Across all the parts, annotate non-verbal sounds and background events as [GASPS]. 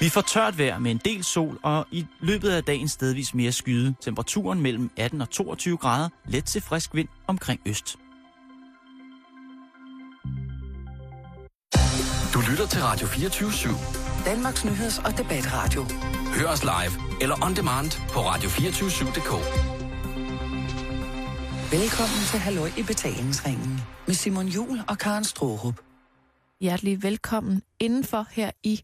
Vi får tørt vejr med en del sol, og i løbet af dagen stedvis mere skyde. Temperaturen mellem 18 og 22 grader, let til frisk vind omkring øst. Du lytter til Radio 24 /7. Danmarks Nyheds- og Debatradio. Hør os live eller on demand på radio247.dk. Velkommen til Halløj i betalingsringen med Simon Jul og Karen Strohrup. Hjertelig velkommen indenfor her i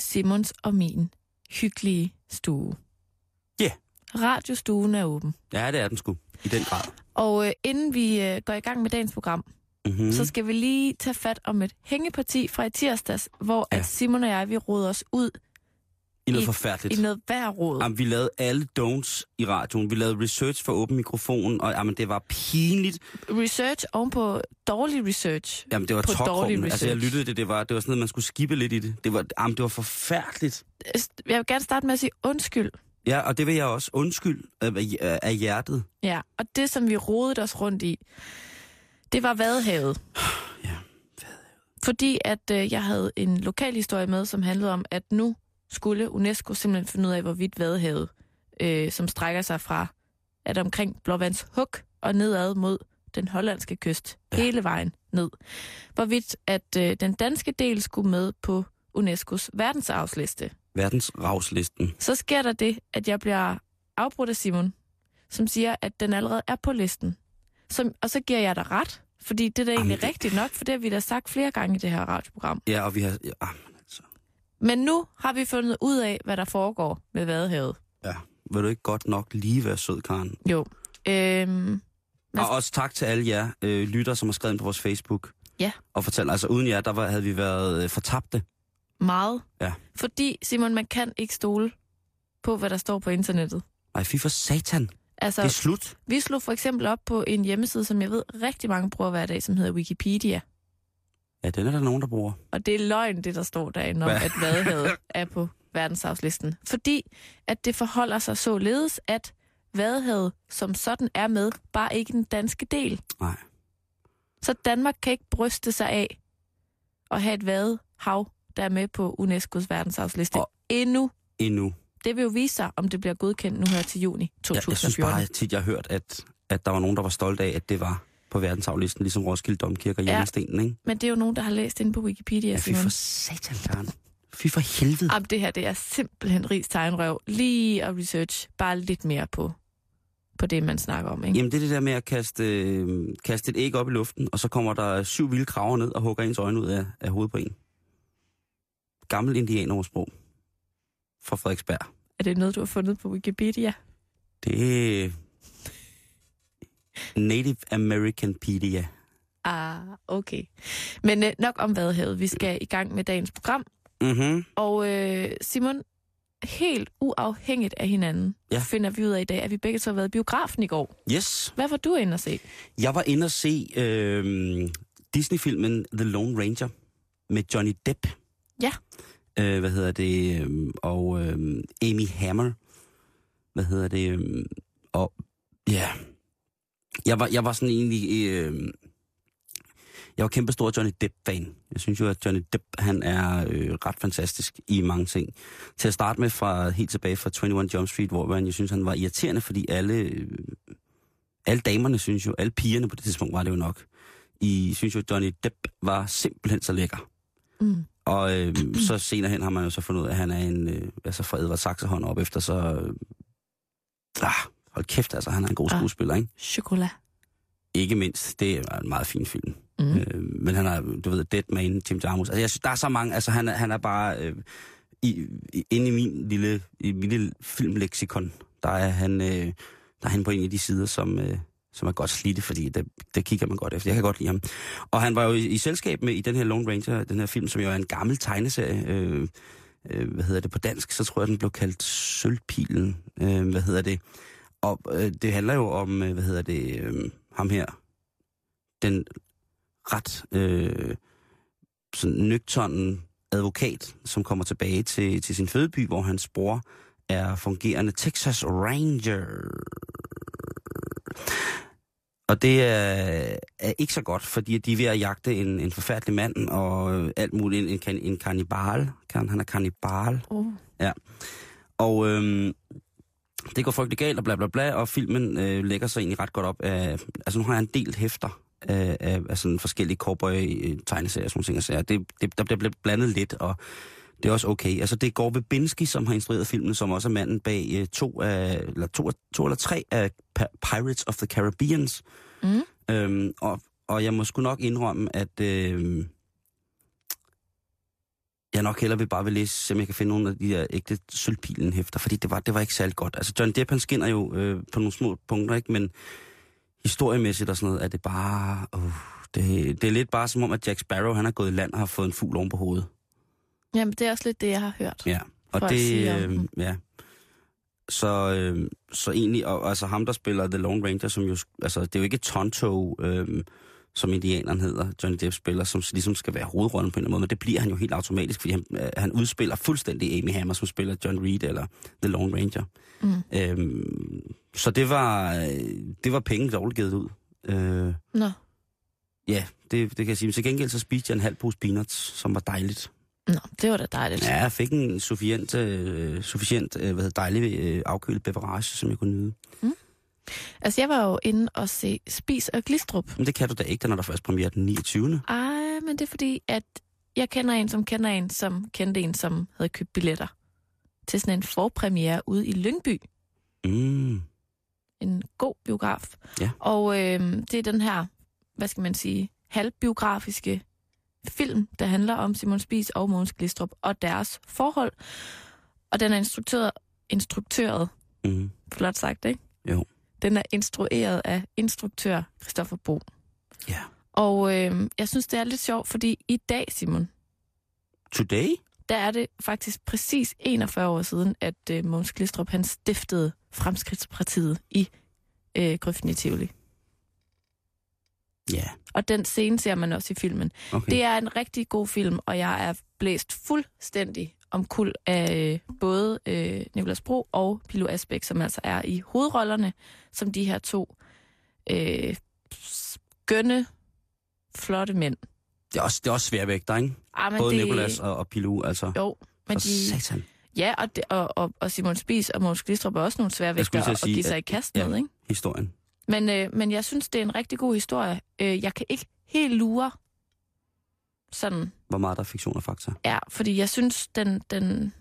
Simons og min hyggelige stue. Ja. Yeah. Radiostuen er åben. Ja, det er den sgu. I den grad. Og øh, inden vi øh, går i gang med dagens program, Mm-hmm. mm. så skal vi lige tage fat om et hængeparti fra i tirsdags, hvor ja. at Simon og jeg, vi råder os ud I noget i- forfærdeligt. i noget værråd. Jamen, vi lavede alle don'ts i radioen. Vi lavede research for åben mikrofon, og jamen, det var pinligt. Research ovenpå dårlig research. Jamen, det var topkrummende. Altså, jeg lyttede det. Det var, det var sådan noget, man skulle skippe lidt i det. Det var, jamen, det var forfærdeligt. Jeg vil gerne starte med at sige undskyld. Ja, og det vil jeg også. Undskyld af, af- af hjertet. Ja, og det, som vi rodede os rundt i, det var Vadehavet. [SIGHS] Ja, Fordi at øh, jeg havde en lokal historie med, som handlede om, at nu skulle UNESCO simpelthen finde ud af, hvorvidt Vadehavet, øh, som strækker sig fra at omkring Blåvands Hug og nedad mod den hollandske kyst, Ja. hele vejen ned. Hvorvidt at øh, den danske del skulle med på UNESCO's verdensarvsliste. Verdensravslisten. Så sker der det, at jeg bliver afbrudt af Simon, som siger, at den allerede er på listen. Som, og så giver jeg dig ret, fordi det er da egentlig det- rigtigt nok, for det har vi da sagt flere gange i det her radioprogram. Ja, og vi har... Ja, ah, men nu har vi fundet ud af, hvad der foregår med Vadehavet. ja. Vil du ikke godt nok lige være sød, Karen? Jo. Øhm, Og også tak til alle jer øh, lytter, som har skrevet ind på vores Facebook. Ja. Og fortæl, altså uden jer, der var, havde vi været øh, fortabte. meget. Ja. Fordi, Simon, man kan ikke stole på, hvad der står på internettet. Nej, fy for satan. Altså, Det er slut. vi slog for eksempel op på en hjemmeside, som jeg ved rigtig mange bruger hver dag, som hedder Wikipedia. Ja, den er der nogen, der bruger. Og det er løgn, det der står derinde om, Hvad? at Vadehavet [LAUGHS] er på verdensarvslisten. Fordi at det forholder sig således, at Vadehavet som sådan er med, bare ikke den danske del. Nej. Så Danmark kan ikke bryste sig af at have et vadehav, der er med på UNESCO's verdensarvsliste. Og- endnu. Endnu. Det vil jo vise sig, om det bliver godkendt nu her til juni Jeg, jeg synes 2014. bare tit, jeg har hørt, at, at der var nogen, der var stolte af, at det var på verdensarvlisten, ligesom Roskilde Domkirke og Ja. Hjemmestenen, ikke? Men det er jo nogen, der har læst inde på Wikipedia. Ja, fy for satan, Karen. Fy for helvede. Jamen, det her, det er simpelthen rigs tegnrøv. Lige at research bare lidt mere på, på det, man snakker om, ikke? Jamen, det er det der med at kaste, øh, kaste et æg op i luften, og så kommer der syv vilde kraver ned og hugger ens øjne ud af, af hovedet på en. Gammel indianersprog fra Frederiksberg. Er det noget, du har fundet på Wikipedia? Det Native Americanpedia. Ah, okay. Men øh, nok om Vadehavet. Vi skal i gang med dagens program. Mhm. Og øh, Simon, helt uafhængigt af hinanden, Ja. finder vi ud af i dag, at vi begge to har været i biografen i går. Yes. Hvad var du inde at se? Jeg var inde og se øh, Disney-filmen The Lone Ranger med Johnny Depp. Ja. Øh, hvad hedder det? Øh, og øh, Amy Hammer. Hvad hedder det? Øh, og ja. Jeg var, jeg var sådan egentlig... Øh, jeg var kæmpe stor Johnny Depp-fan. Jeg synes jo, at Johnny Depp, han er øh, ret fantastisk i mange ting. Til at starte med fra helt tilbage fra 21 Jump Street, hvor man, jeg synes, han var irriterende, fordi alle, øh, alle damerne synes jo, alle pigerne på det tidspunkt var det jo nok, I synes jo, at Johnny Depp var simpelthen så lækker. Mm. Og øh, så senere hen har man jo så fundet ud af, at han er en, øh, altså fra Edvard Saxehånd op efter, så... Øh, ah, hold kæft, altså, han er en god Ah. skuespiller, ikke? Chokolat. Ikke mindst, det er en meget fin film. Mm. Øh, men han er, du ved, Dead Man, Jim Jarmusch. Altså, jeg synes, der er så mange, altså han er, han er bare, øh, i, i, inde i min lille, i min lille filmleksikon, der er han, øh, der er han på en af de sider, som, øh, som er godt slidte, fordi det, det kigger man godt efter. Jeg kan godt lide ham. Og han var jo i, i selskab med i den her Lone Ranger, den her film, som jo er en gammel tegneserie, øh, øh, hvad hedder det på dansk, så tror jeg, den blev kaldt Sølvpilen, øh, hvad hedder det. Og øh, det handler jo om, øh, hvad hedder det, øh, ham her, den ret øh, sådan nøgternen advokat, som kommer tilbage til, til sin fødeby, hvor hans bror er fungerende Texas Ranger. Og det er, er ikke så godt, fordi de er ved at jagte en, en forfærdelig mand og øh, alt muligt. En, en, en kannibal. Kan, han er kannibal. Oh. Og øhm, det går frygtelig galt og bla bla bla, og filmen øh, lægger sig egentlig ret godt op af... Altså nu har jeg en del hæfter af, af, af sådan forskellige cowboy-tegneserier og sådan nogle ting. Det, det, der bliver blandet lidt, og det er også okay. Altså det er Gore Verbinski, som har instrueret filmen, som også er manden bag øh, to, af, eller to, to eller tre af Pirates of the Caribbeans. Mm. Øhm, og, og jeg må sgu nok indrømme, at øh, jeg nok hellere vil bare vil læse, se om jeg kan finde nogle af de der ægte sølvpilen hæfter, fordi det var, det var ikke særlig godt. Altså John Depp, han skinner jo øh, på nogle små punkter, ikke? men historiemæssigt og sådan noget, er det bare... Uh, det, det er lidt bare som om, at Jack Sparrow, han er gået i land og har fået en fugl oven på hovedet. Jamen, det er også lidt det, jeg har hørt. Ja, og det, øh, ja. Så, øh, så egentlig, og, altså ham, der spiller The Lone Ranger, som jo, altså det er jo ikke Tonto, øh, som indianeren hedder, Johnny Depp spiller, som ligesom skal være hovedrollen på en eller anden måde, men det bliver han jo helt automatisk, fordi han, øh, han udspiller fuldstændig Amy Hammer, som spiller John Reed eller The Lone Ranger. Mm. Øhm, så det var, øh, det var penge dårligt givet ud. Øh, Nå. ja, det, det kan jeg sige. Men til gengæld så spiste jeg en halv pose peanuts, som var dejligt. Nå, det var da dejligt. Ja, jeg fik en sufficient, øh, sufficient øh, hvad hedder, dejlig øh, afkølet beverage, som jeg kunne nyde. Altså, jeg var jo inde og se Spis og Glistrup. Men det kan du da ikke, den er der først premiere den 29. Ej, men det er fordi, at jeg kender en, som kender en, som kendte en, som havde købt billetter til sådan en forpremiere ude i Lyngby. Mm. En god biograf. Ja. Og øh, det er den her, hvad skal man sige, halvbiografiske film, der handler om Simon Spies og Mogens Glistrup og deres forhold. Og den er instruktøret, instruktøret Mm. flot sagt, ikke? Jo. Den er instrueret af instruktør Christoffer Bo. Ja. Og øh, jeg synes, det er lidt sjovt, fordi i dag, Simon, Today? der er det faktisk præcis 41 år siden, at øh, Mogens Glistrup han stiftede Fremskridtspartiet i øh, Gryften i Tivoli. Ja, Og den scene ser man også i filmen. okay. Det er en rigtig god film, og jeg er blæst fuldstændig om kul af øh, både øh, Nicolas Bro og Pilo Asbæk, som altså er i hovedrollerne, som de her to øh, skønne, flotte mænd. det, er også, det er også sværvægter, ikke? Ah, men Både det, Nicolas og, og Pilou, altså. Jo, men For de, satan. ja, og, det, og, og, og Simon Spies og Mogens Glistrup er også nogle svære vægter at at, give sig at- i kast ja. med, ikke? Historien. Men, øh, men jeg synes, det er en rigtig god historie. Øh, jeg kan ikke helt lure sådan, Hvor meget der er fiktion og fakta. ja, fordi jeg synes, den, den,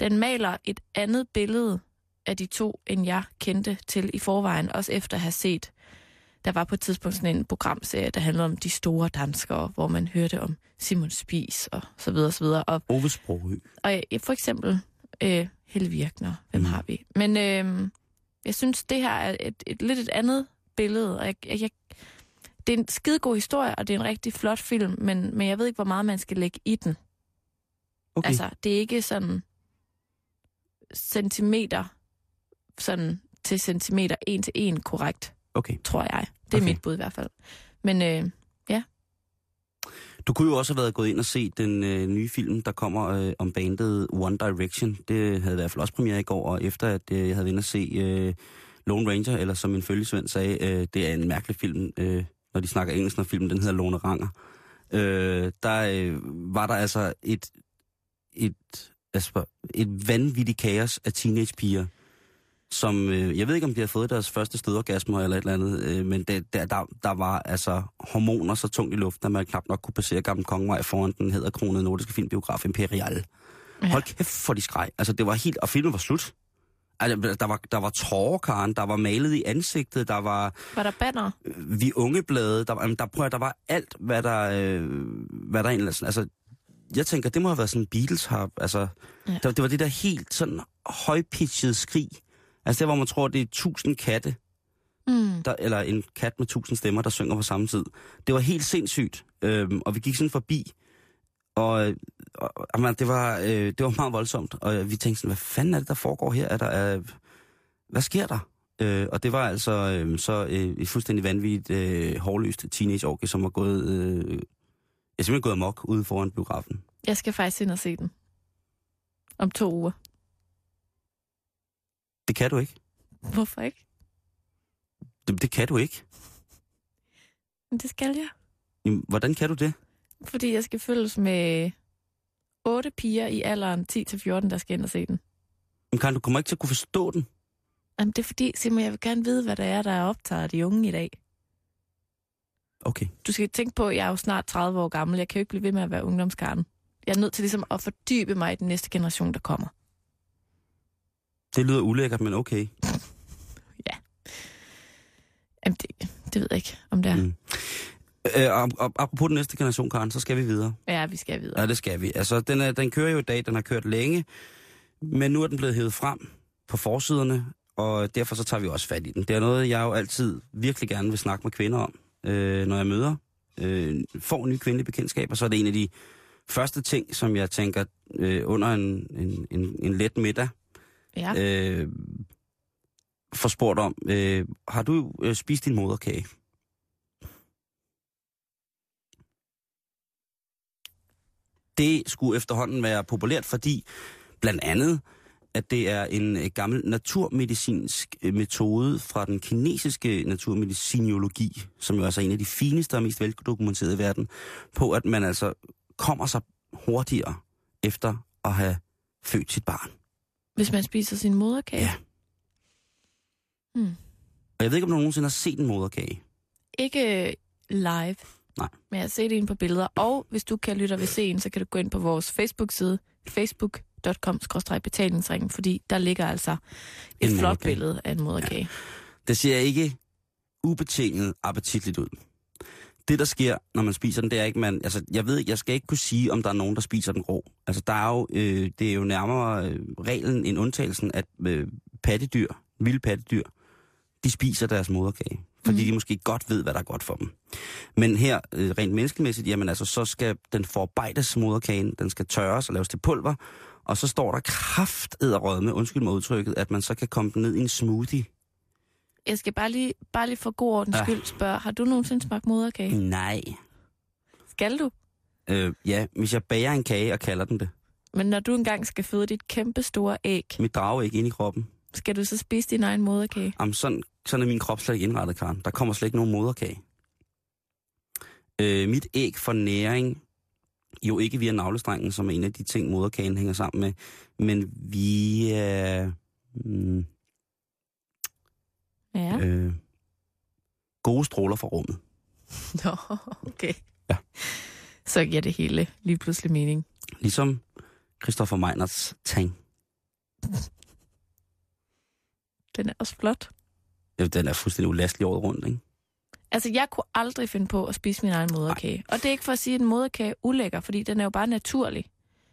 den maler et andet billede af de to, end jeg kendte til i forvejen, også efter at have set, der var på et tidspunkt sådan en programserie, der handlede om de store danskere, hvor man hørte om Simon Spies og så videre, så videre. Og Ove Sprogø. Og øh, for eksempel øh, Helle Virkner, hvem Mm. har vi? Men øh, jeg synes, det her er et, et lidt et andet billede. Og jeg, jeg, jeg, det er en skidegod historie, og det er en rigtig flot film, men, men jeg ved ikke, hvor meget man skal lægge i den. Okay. Altså, det er ikke sådan centimeter, sådan til centimeter, en til en korrekt, okay. tror jeg. Det er Okay. mit bud i hvert fald. Men øh, Du kunne jo også have været gået ind og set den øh, nye film, der kommer øh, om bandet One Direction. Det havde i hvert fald også premiere i går, og efter at øh, jeg havde været inde og se øh, Lone Ranger, eller som min følgesvend sagde, øh, det er en mærkelig film, øh, når de snakker engelsk, når filmen den hedder Lone Ranger. Øh, der øh, var der altså et, et, altså, et vanvittigt kaos af teenagepiger, som, øh, jeg ved ikke om de har fået deres første stødorgasmer eller et eller andet, øh, men det, der, der, der var altså hormoner så tungt i luften, at man knap nok kunne passere Gamle Kongevej foran den hedder kronede nordiske filmbiograf Imperial. Ja. Hold kæft for de skreg. Altså det var helt, og filmen var slut. Altså, der var, der var tårer, Karen, der var malet i ansigtet, der var var der banner? øh, vi unge blade, der, var- jamen, der, prøv, der var alt, hvad der, øh, hvad der egentlig, altså, jeg tænker, det må have været sådan Beatles har, altså, Ja. ja. det, det var det der helt sådan højpitchede skrig, altså det, hvor man tror, det er tusind katte, Mm. der, eller en kat med tusind stemmer, der synger på samme tid. Det var helt sindssygt, øhm, og vi gik sådan forbi, og, og jamen, det, var, øh, det var meget voldsomt, og vi tænkte sådan, hvad fanden er det, der foregår her? Er der, øh, hvad sker der? Øh, og det var altså øh, så øh, et fuldstændig vanvittigt, øh, hårløst teenageorgie, som var gået, øh, jeg simpelthen gået amok ude foran biografen. Jeg skal faktisk ind og se den. Om to uger. Det kan du ikke. Hvorfor ikke? Det, det kan du ikke. Men det skal jeg. Jamen, hvordan kan du det? Fordi jeg skal følges med otte piger i alderen 10-14, der skal ind og se den. Jamen, kan du kommer ikke til at kunne forstå den? Jamen, det er fordi, Simon, jeg vil gerne vide, hvad der er, der er optaget af de unge i dag. Okay. Du skal tænke på, at jeg er jo snart 30 år gammel. Jeg kan jo ikke blive ved med at være ungdomskarten. Jeg er nødt til ligesom at fordybe mig i den næste generation, der kommer. Det lyder ulækkert, men okay. [LAUGHS] Jamen, det, det ved jeg ikke, om det er. Mm. Øh, og, og, apropos den næste generation, Karen, så skal vi videre. Ja, vi skal videre. Ja, det skal vi. Altså, den, er, den kører jo i dag, den har kørt længe, men nu er den blevet hævet frem på forsiderne, og derfor så tager vi også fat i den. Det er noget, jeg jo altid virkelig gerne vil snakke med kvinder om, øh, når jeg møder, øh, får nye kvindelige bekendtskaber, så er det en af de første ting, som jeg tænker øh, under en, en, en, en let middag, Ja. øh, får spurgt om, øh, har du øh, spist din moderkage? Det skulle efterhånden være populært, fordi blandt andet, at det er en øh, gammel naturmedicinsk øh, metode fra den kinesiske naturmedicinologi, som jo altså er en af de fineste og mest veldokumenterede i verden, på at man altså kommer sig hurtigere efter at have født sit barn. Hvis man spiser sin moderkage. Ja. Hmm. Og jeg ved ikke, om du nogensinde har set en moderkage. Ikke live. Nej. Men jeg har set en på billeder. Og hvis du kan lytte og vil se en, så kan du gå ind på vores Facebook-side, facebook.com-betalingsringen, fordi der ligger altså et En flot moderkage. billede af en moderkage. Det ser ikke ubetinget appetitligt ud. Det, der sker, når man spiser den, det er ikke, man... Altså, jeg ved jeg skal ikke kunne sige, om der er nogen, der spiser den rå. Altså, der er jo, øh, det er jo nærmere øh, reglen end undtagelsen, at øh, pattedyr, vilde pattedyr, de spiser deres moderkage. Fordi Mhm. de måske godt ved, hvad der er godt for dem. Men her, øh, rent menneskemæssigt, jamen altså, så skal den forarbejdes moderkagen, den skal tørres og laves til pulver, og så står der kraft med, undskyld mig udtrykket, at man så kan komme den ned i en smoothie. Jeg skal bare lige, bare lige for god ordens Ja. skyld spørge, har du nogensinde smagt moderkage? Nej. Skal du? Øh, ja, hvis jeg bager en kage og kalder den det. Men når du engang skal føde dit kæmpe store æg, Mit drager ikke ind i kroppen. skal du så spise din egen moderkage? Jamen, sådan, sådan er min krop slet ikke indrettet, Karen. Der kommer slet ikke nogen moderkage. Øh, mit æg får næring, jo ikke via navlestrengen, som er en af de ting, moderkagen hænger sammen med, men via mm, Ja. øh, gode stråler fra rummet. [LAUGHS] Nå, okay. Ja. Så giver det hele lige pludselig mening. Ligesom Christoffer Meinerts tang. Den er også flot. Den er fuldstændig ulastelig året rundt, ikke? Altså, jeg kunne aldrig finde på at spise min egen moderkage. Og det er ikke for at sige, at en moderkage er ulækker, fordi den er jo bare naturlig.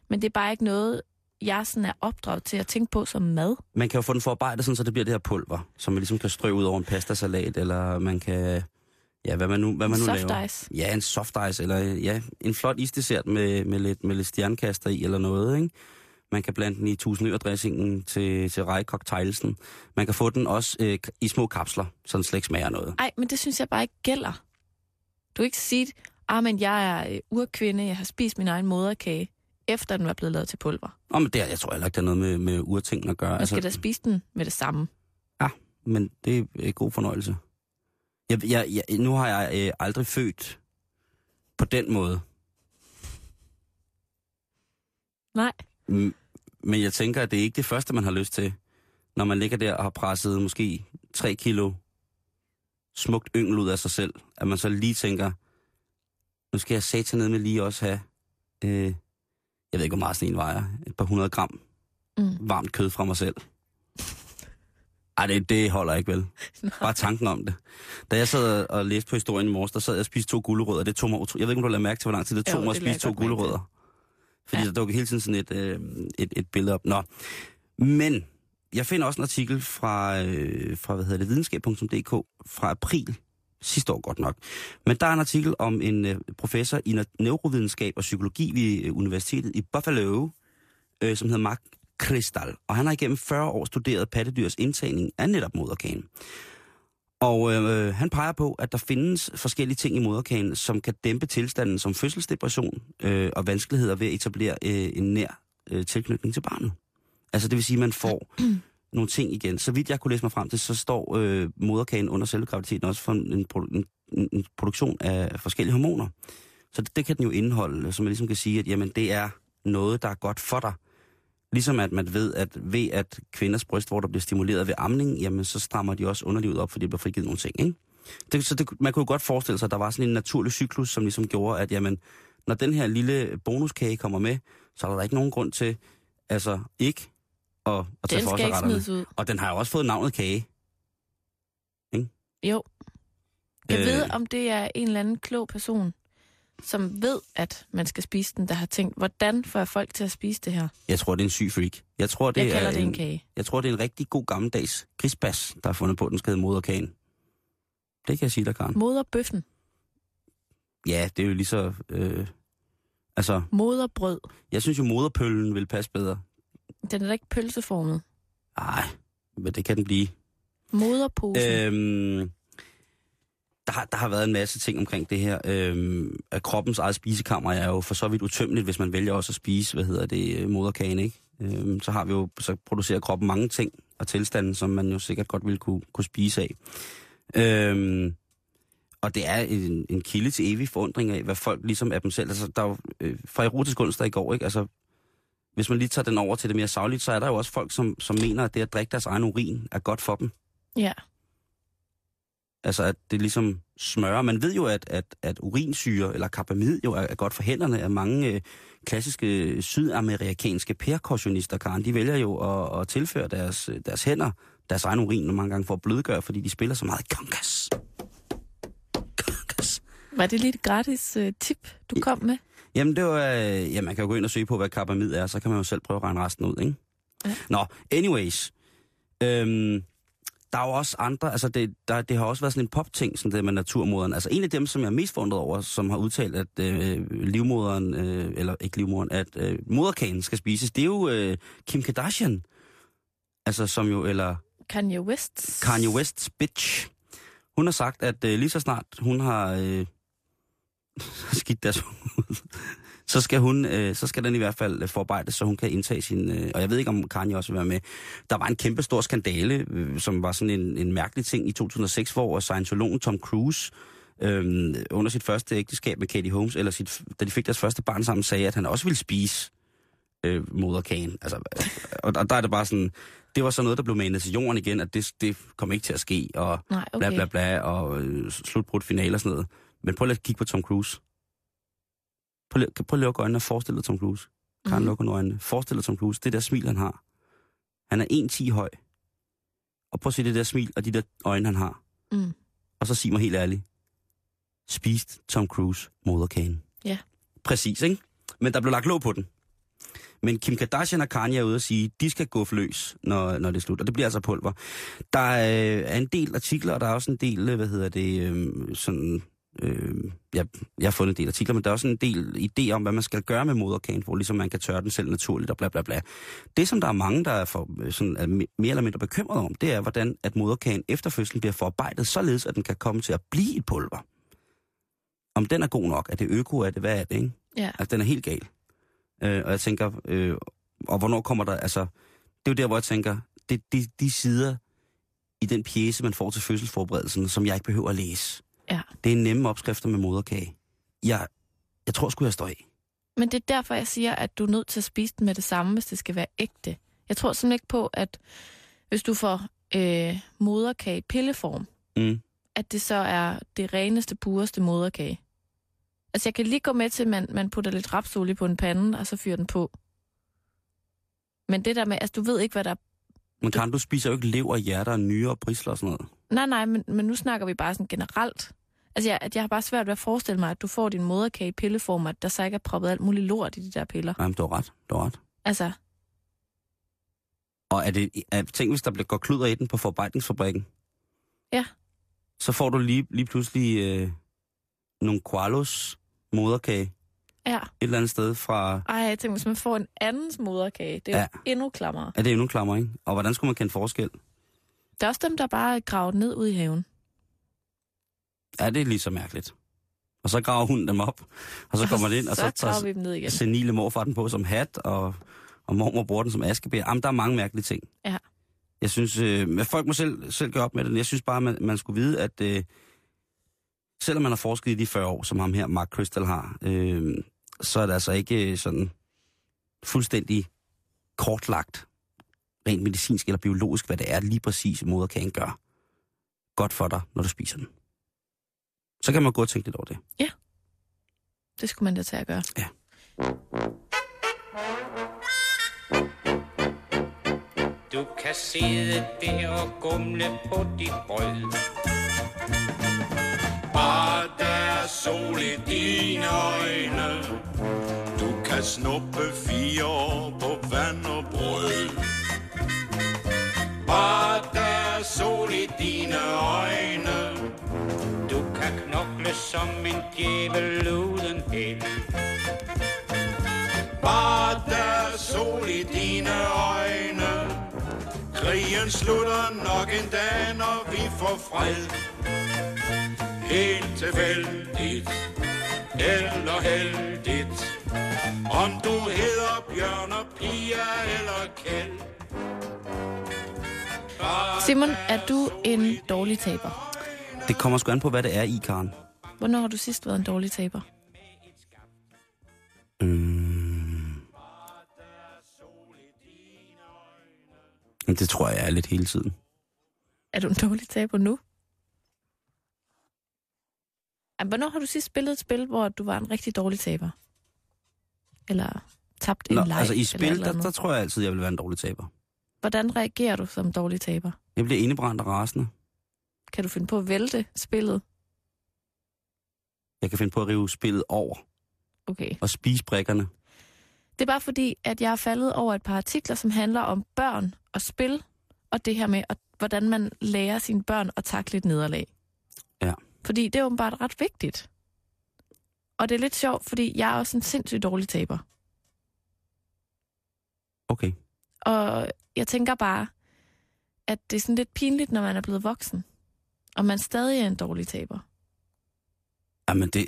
Men det er bare ikke noget, jeg sådan er opdraget til at tænke på som mad. Man kan jo få den forarbejdet, sådan, så det bliver det her pulver, som man ligesom kan strø ud over en pastasalat, eller man kan... Ja, hvad man nu, hvad man nu Soft laver. ice. Ja, en soft ice, eller ja, en flot isdessert med, med, lidt, med lidt stjernekaster i, eller noget, ikke? Man kan blande den i tusindørdressingen til, til rejcocktailsen. Man kan få den også øh, i små kapsler, så den slet ikke smager noget. Ej, men det synes jeg bare ikke gælder. Du kan ikke sige, ah, men jeg er øh, urkvinde, jeg har spist min egen moderkage, efter den var blevet lavet til pulver. Og men det, er- jeg tror heller ikke, det er noget med, med urting at gøre. Man skal da spise den med det samme. men det er øh, god fornøjelse. Jeg, jeg, jeg, nu har jeg øh, aldrig født på den måde. Nej. Mm, Men jeg tænker, at det er ikke det første, man har lyst til, når man ligger der og har presset måske 3 kilo smukt yngel ud af sig selv. At man så lige tænker, nu skal jeg satan ned med lige også have, øh, jeg ved ikke, hvor meget sådan en vejer, et par hundrede gram Mm. varmt kød fra mig selv. Ej, det, det holder ikke vel. [LAUGHS] Bare tanken om det. Da jeg sad og læste på historien i morges, der sad jeg og spiste to gulerødder. Det tog mig utro... Jeg ved ikke, om du har lagt mærke til, hvor lang tid det Jo, tog mig at spise to gulerødder. Fordi Ja. der dukker hele tiden sådan et, øh, et, et billede op. Nå. Men jeg finder også en artikel fra, øh, fra hvad hedder det, videnskab.dk fra april sidste år godt nok. Men der er en artikel om en øh, professor i neurovidenskab og psykologi ved øh, Universitetet i Buffalo, øh, som hedder Mark Kristal. Og han har igennem 40 år studeret pattedyrs indtagning af netop moderkagen. Og øh, han peger på, at der findes forskellige ting i moderkagen, som kan dæmpe tilstanden som fødselsdepression øh, og vanskeligheder ved at etablere øh, en nær øh, tilknytning til barnet. Altså det vil sige, at man får [CLEARS THROAT] nogle ting igen. Så vidt jeg kunne læse mig frem til, så står øh, moderkagen under selve graviditeten også for en, en, en produktion af forskellige hormoner. Så det, det kan den jo indeholde, så man ligesom kan sige, at jamen, det er noget, der er godt for dig. Ligesom at man ved, at ved at kvinders brystvorter bliver stimuleret ved amning, jamen så strammer de også underlivet op, fordi det bliver frigivet nogle ting, ikke? Det, så det, man kunne jo godt forestille sig, at der var sådan en naturlig cyklus, som ligesom gjorde, at jamen, når den her lille bonuskage kommer med, så er der ikke nogen grund til, altså ikke at, at tage Den for skal sig ikke retterne. ud. Og den har jo også fået navnet kage. Jo. Jeg øh... ved, om det er en eller anden klog person, som ved, at man skal spise den, der har tænkt, hvordan får jeg folk til at spise det her? Jeg tror, det er en syg freak. Jeg tror, det Jeg kalder er det en kage. Jeg tror, det er en rigtig god gammeldags grisbas, der har fundet på, at den skal hedde moderkagen. Det kan jeg sige dig, Karen. Moderbøffen. Ja, det er jo lige så... Øh, altså, Moderbrød. jeg synes jo, moderpøllen vil passe bedre. Den er da ikke pølseformet. Nej, men det kan den blive. Moderposen. Øh... Øhm, der, har, der har været en masse ting omkring det her. Øhm, at kroppens eget spisekammer er jo for så vidt utømmeligt, hvis man vælger også at spise, hvad hedder det, øh, moderkagen, ikke? Øhm, så har vi jo, så producerer kroppen mange ting og tilstande, som man jo sikkert godt ville kunne, kunne spise af. Øhm, og det er en, en kilde til evig forundring af, hvad folk ligesom er dem selv. Altså, der er jo, øh, fra erotisk onsdag i går, ikke? Altså, hvis man lige tager den over til det mere savligt, så er der jo også folk, som, som mener, at det at drikke deres egen urin er godt for dem. Ja. Altså, at det ligesom smører. Man ved jo, at, at, at urinsyre eller karbamid jo er, er godt for hænderne. At mange øh, klassiske sydamerikanske percussionister, Karen, de vælger jo at, at tilføre deres, øh, deres hænder deres egen urin, og mange gange for at blødgøre, fordi de spiller så meget kongas. Kongas. Var det lige et gratis uh, tip, du kom med? Jamen, det var, øh, ja, man kan jo gå ind og søge på, hvad karbamid er, så kan man jo selv prøve at regne resten ud, ikke? Ja. Nå, anyways. Øhm, der er jo også andre, altså det, der, det har også været sådan en popting, sådan det med naturmoderen. Altså en af dem, som jeg er mest forundret over, som har udtalt, at øh, livmoderen, øh, eller ikke livmoderen, at øh, moderkagen skal spises, det er jo øh, Kim Kardashian. Altså som jo, eller Kanye West. Kanye West's bitch. Hun har sagt, at øh, lige så snart hun har øh, [LAUGHS] skidt deres ud, så skal, hun, øh, så skal den i hvert fald øh, forarbejdes, så hun kan indtage sin... Øh, og jeg ved ikke, om Kanye også vil være med. Der var en kæmpe stor skandale, øh, som var sådan en, en mærkelig ting i 2006, hvor scientologen Tom Cruise øh, under sit første ægteskab med Katie Holmes, eller sit, da de fik deres første barn sammen, sagde, at han også ville spise øh, moderkagen. Altså, og, og der er det bare sådan... Det var så noget, der blev manet til jorden igen, at det, det kom ikke til at ske, og Nej, okay. bla bla bla, og øh, slutbrudt finale og sådan noget. Men prøv lige at kigge på Tom Cruise. Prøv prøv at lukke øjnene og forestille dig Tom Cruise. Karen mm. lukker øjnene. Forestil dig Tom Cruise. Det der smil, han har. Han er 1,10 høj. Og prøv at se det der smil og de der øjne, han har. Mm. Og så sig mig helt ærligt. Spist Tom Cruise moderkagen? Ja. Præcis, ikke? Men der blev lagt låg på den. Men Kim Kardashian og Kanye er ude og sige, de skal gå løs, når, når det er slut. Og det bliver altså pulver. Der er, er en del artikler, og der er også en del, øh, hvad hedder det, øh, sådan... Øh, jeg, jeg har fundet en del artikler, men der er også en del idé om, hvad man skal gøre med moderkagen, hvor ligesom man kan tørre den selv naturligt og bla bla bla. Det, som der er mange, der er, for, øh, sådan, er me- mere eller mindre bekymret om, det er, hvordan at moderkagen efter fødslen bliver forarbejdet, således at den kan komme til at blive et pulver. Om den er god nok, er det øko, er det hvad er det, ikke? Ja. Altså, den er helt gal. Øh, og jeg tænker, øh, og hvornår kommer der, altså, det er jo der, hvor jeg tænker, det, de, de sider i den pjæse, man får til fødselsforberedelsen, som jeg ikke behøver at læse. Ja. Det er nemme opskrifter med moderkage. Jeg, jeg tror sgu, jeg står af. Men det er derfor, jeg siger, at du er nødt til at spise den med det samme, hvis det skal være ægte. Jeg tror simpelthen ikke på, at hvis du får øh, moderkage i pilleform, Mm. at det så er det reneste, pureste moderkage. Altså, jeg kan lige gå med til, at man, man putter lidt rapsolie på en pande, og så fyrer den på. Men det der med, altså, du ved ikke, hvad der er... Men kan du spiser jo ikke lever, hjerter, nyre og brisler og sådan noget. Nej, nej, men, men nu snakker vi bare sådan generelt. Altså, jeg, at jeg har bare svært ved at forestille mig, at du får din moderkage i pilleform, at der så ikke er proppet alt muligt lort i de der piller. Nej, men du har ret. Du har ret. Altså, Og er det, er, tænk, hvis der bliver går kluder i den på forarbejdningsfabrikken. Ja. Så får du lige, lige pludselig øh, nogle koalos moderkage ja. et eller andet sted fra... Ej, jeg tænker, hvis man får en andens moderkage, det er ja. Ja. jo endnu klammere. Er det endnu klammer, ikke? Og hvordan skulle man kende forskel? Der er også dem, der bare er gravet ned ud i haven. Ja, det er lige så mærkeligt. Og så graver hun dem op, og så kommer det ind, og så, så graver tager vi dem ned igen. senile morfar den på som hat, og, og mormor bruger den som askebær. Jamen, der er mange mærkelige ting. Ja. Jeg synes, øh, at folk må selv, selv gøre op med det. Jeg synes bare, man, man skulle vide, at øh, selvom man har forsket i de 40 år, som ham her, Mark Crystal, har, øh, så er det altså ikke øh, sådan fuldstændig kortlagt, rent medicinsk eller biologisk, hvad det er lige præcis moderkagen gør. Godt for dig, når du spiser den. Så kan man gå og tænke lidt over det. Det skulle man da tage at gøre. Ja. Du kan sidde der og gumle på dit brød. Bare der er sol i dine øjne. Du kan snuppe fire år på vand og brød sol i dine øjne. Du kan knokle som en djævel uden held. Bare der er sol i dine øjne. Krigen slutter nok en dag, når vi får fred. Helt tilfældigt, eller heldigt. Om du hedder Bjørn og Pia eller Kjeld. Simon, er du en dårlig taber? Det kommer sgu an på, hvad det er i, Karen. Hvornår har du sidst været en dårlig taber? Mm. Det tror jeg er lidt hele tiden. Er du en dårlig taber nu? Hvornår har du sidst spillet et spil, hvor du var en rigtig dårlig taber? Eller tabt en Nå, leg? altså i spil, der, der tror jeg altid, jeg vil være en dårlig taber. Hvordan reagerer du som dårlig taber? Jeg bliver indebrændt og rasende. Kan du finde på at vælte spillet? Jeg kan finde på at rive spillet over Okay. og spise brækkerne. Det er bare fordi, at jeg er faldet over et par artikler, som handler om børn og spil, og det her med, at, hvordan man lærer sine børn at takle et nederlag. Ja. Fordi det er åbenbart ret vigtigt. Og det er lidt sjovt, fordi jeg er også en sindssygt dårlig taber. Okay. Og jeg tænker bare, at det er sådan lidt pinligt, når man er blevet voksen. Og man stadig er en dårlig taber. Jamen det,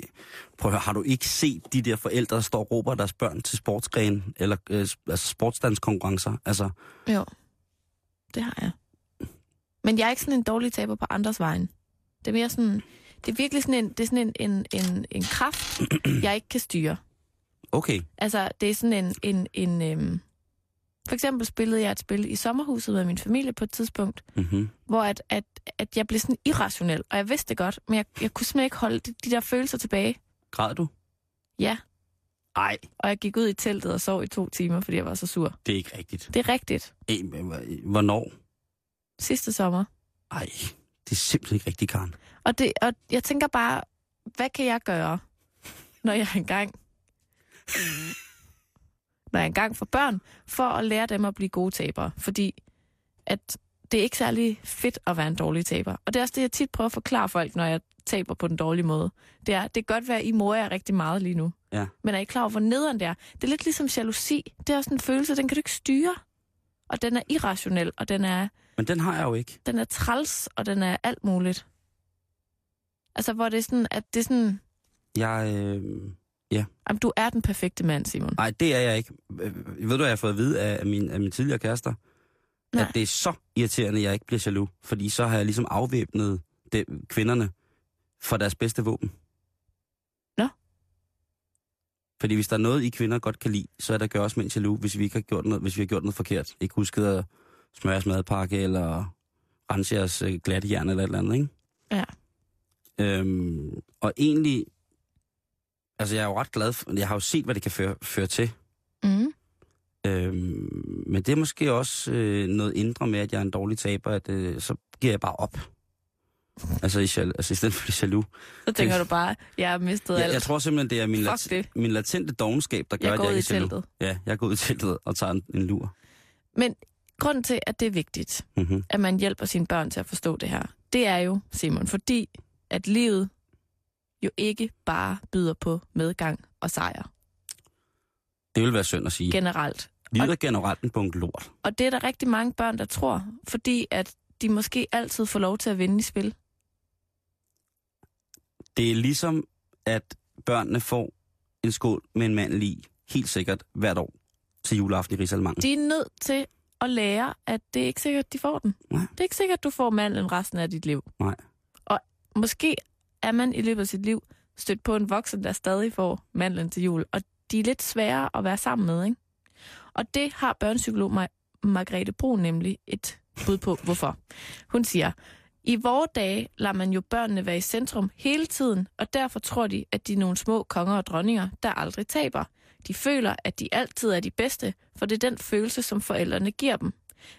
prøv at høre, har du ikke set de der forældre, der står og råber deres børn til sportsgren, eller øh, altså sportsdanskonkurrencer? Altså, Jo, det har jeg. Men jeg er ikke sådan en dårlig taber på andres vegne. Det er mere sådan, det er virkelig sådan en, det er sådan en, en, en, en kraft, jeg ikke kan styre. okay, Altså, det er sådan en, en, en øhm, for eksempel spillede jeg et spil i sommerhuset med min familie på et tidspunkt, mm-hmm. hvor at, at, at jeg blev sådan irrationel, og jeg vidste det godt, men jeg, jeg kunne simpelthen ikke holde de, de der følelser tilbage. græd du? Ja, Nej, og jeg gik ud i teltet og sov i to timer, fordi jeg var så sur. det er ikke rigtigt. Det er rigtigt. Ej, Hvornår? Sidste sommer. Ej, det er simpelthen ikke rigtigt, Karen. Og, det, og jeg tænker bare, hvad kan jeg gøre, når jeg engang [LAUGHS] når jeg engang får børn, for at lære dem at blive gode tabere. Fordi at det er ikke særlig fedt at være en dårlig taber. Og det er også det, jeg tit prøver at forklare folk, når jeg taber på den dårlige måde. Det er, det kan godt være, at I morer jer rigtig meget lige nu. Ja. Men er I klar over, hvor nederen det er? Det er lidt ligesom jalousi. Det er også en følelse, den kan du ikke styre. Og den er irrationel, og den er, Men den har jeg jo ikke. den er træls, og den er alt muligt. Altså, hvor det er sådan, at det er sådan, Jeg, øh... jamen, du er den perfekte mand, Simon. Nej, det er jeg ikke. Øh, Ved du, hvad jeg har fået at vide af, min, af mine tidligere kærester? Nej. At det er så irriterende, at jeg ikke bliver jaloux. Fordi så har jeg ligesom afvæbnet det, kvinderne for deres bedste våben. Nå. Fordi hvis der er noget, I kvinder godt kan lide, så er der gør os mænd jaloux, hvis vi ikke har gjort noget, hvis vi har gjort noget forkert. Ikke husket at smøre jeres madpakke, eller rense jeres øh, glatte jern, eller et eller andet, ikke? Ja. Øhm, og egentlig, altså jeg er jo ret glad for, jeg har jo set, hvad det kan føre, føre til. Mm. Øhm, men det er måske også øh, noget indre med, at jeg er en dårlig taber, at øh, så giver jeg bare op. Altså i, jal- altså i stedet for det jaloux. Så tænker du bare, jeg har mistet Jeg, alt. jeg tror simpelthen, det er min, lat- det. min latente dogenskab, der gør, jeg at jeg er jaloux. teltet. Ja, jeg går ud i teltet og tager en, en lur. Men grunden til, at det er vigtigt, Mm-hmm. at man hjælper sine børn til at forstå det her, det er jo, Simon, fordi at livet jo ikke bare byder på medgang og sejr Det vil være synd at sige. generelt. Livet er generelt en bunke lort. Og det er der rigtig mange børn, der tror, fordi at de måske altid får lov til at vinde i spil. Det er ligesom, at børnene får en skål med en mandel i, helt sikkert hvert år til juleaften i Rigsalmangen. De er nødt til at lære, at det er ikke sikkert, de får den. Nej. Det er ikke sikkert, du får mandlen resten af dit liv. Nej. Og måske er man i løbet af sit liv stødt på en voksen, der stadig får mandlen til jul. Og de er lidt svære at være sammen med, ikke? Og det har børnepsykolog Mar- Margrethe Bro nemlig et bud på, hvorfor. Hun siger, i vore dage lader man jo børnene være i centrum hele tiden, og derfor tror de, at de er nogle små konger og dronninger, der aldrig taber. De føler, at de altid er de bedste, for det er den følelse, som forældrene giver dem.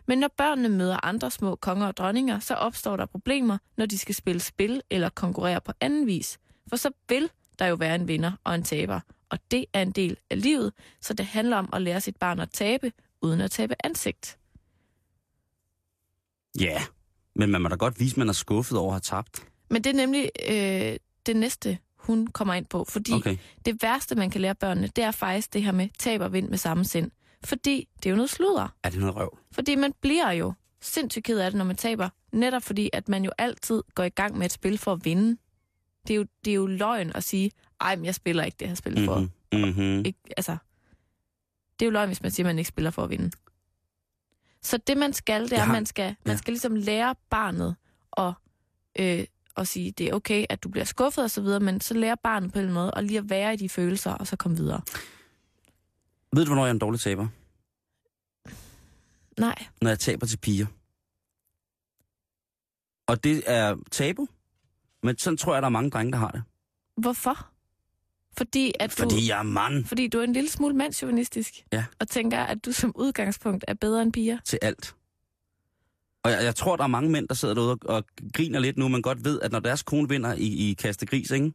Men når børnene møder andre små konger og dronninger, så opstår der problemer, når de skal spille spil eller konkurrere på anden vis. For så vil der jo være en vinder og en taber, og det er en del af livet, så det handler om at lære sit barn at tabe, uden at tabe ansigt. Ja, men man må da godt vise, at man er skuffet over at have tabt. Men det er nemlig øh, det næste, hun kommer ind på, fordi Okay. det værste, man kan lære børnene, det er faktisk det her med tab og vind med samme sind. Fordi det er jo noget sludder. Er det noget røv? Fordi man bliver jo sindssygt ked af det, når man taber. Netop fordi, at man jo altid går i gang med et spil for at vinde. Det er jo, det er jo løgn at sige, ej, men jeg spiller ikke det her spil for. Mm-hmm. Mm-hmm. Ikke, altså, det er jo løgn, hvis man siger, at man ikke spiller for at vinde. Så det, man skal, det er, at har- man skal, man skal ligesom lære barnet at, øh, at sige, det er okay, at du bliver skuffet og så videre, men så lærer barnet på en måde at lige at være i de følelser, og så komme videre. Ved du, hvornår jeg er en dårlig taber? Nej, Når jeg taber til piger. Og det er tabu. Men sådan tror jeg, der er mange drenge, der har det. hvorfor? Fordi, at du, Fordi jeg er mand fordi du er en lille smule mandsjuvenistisk. Ja. Og tænker, at du som udgangspunkt er bedre end piger. til alt. Og jeg, jeg tror, der er mange mænd, der sidder derude og, og griner lidt nu, men godt ved, at når deres kone vinder i, i kaste gris, ikke?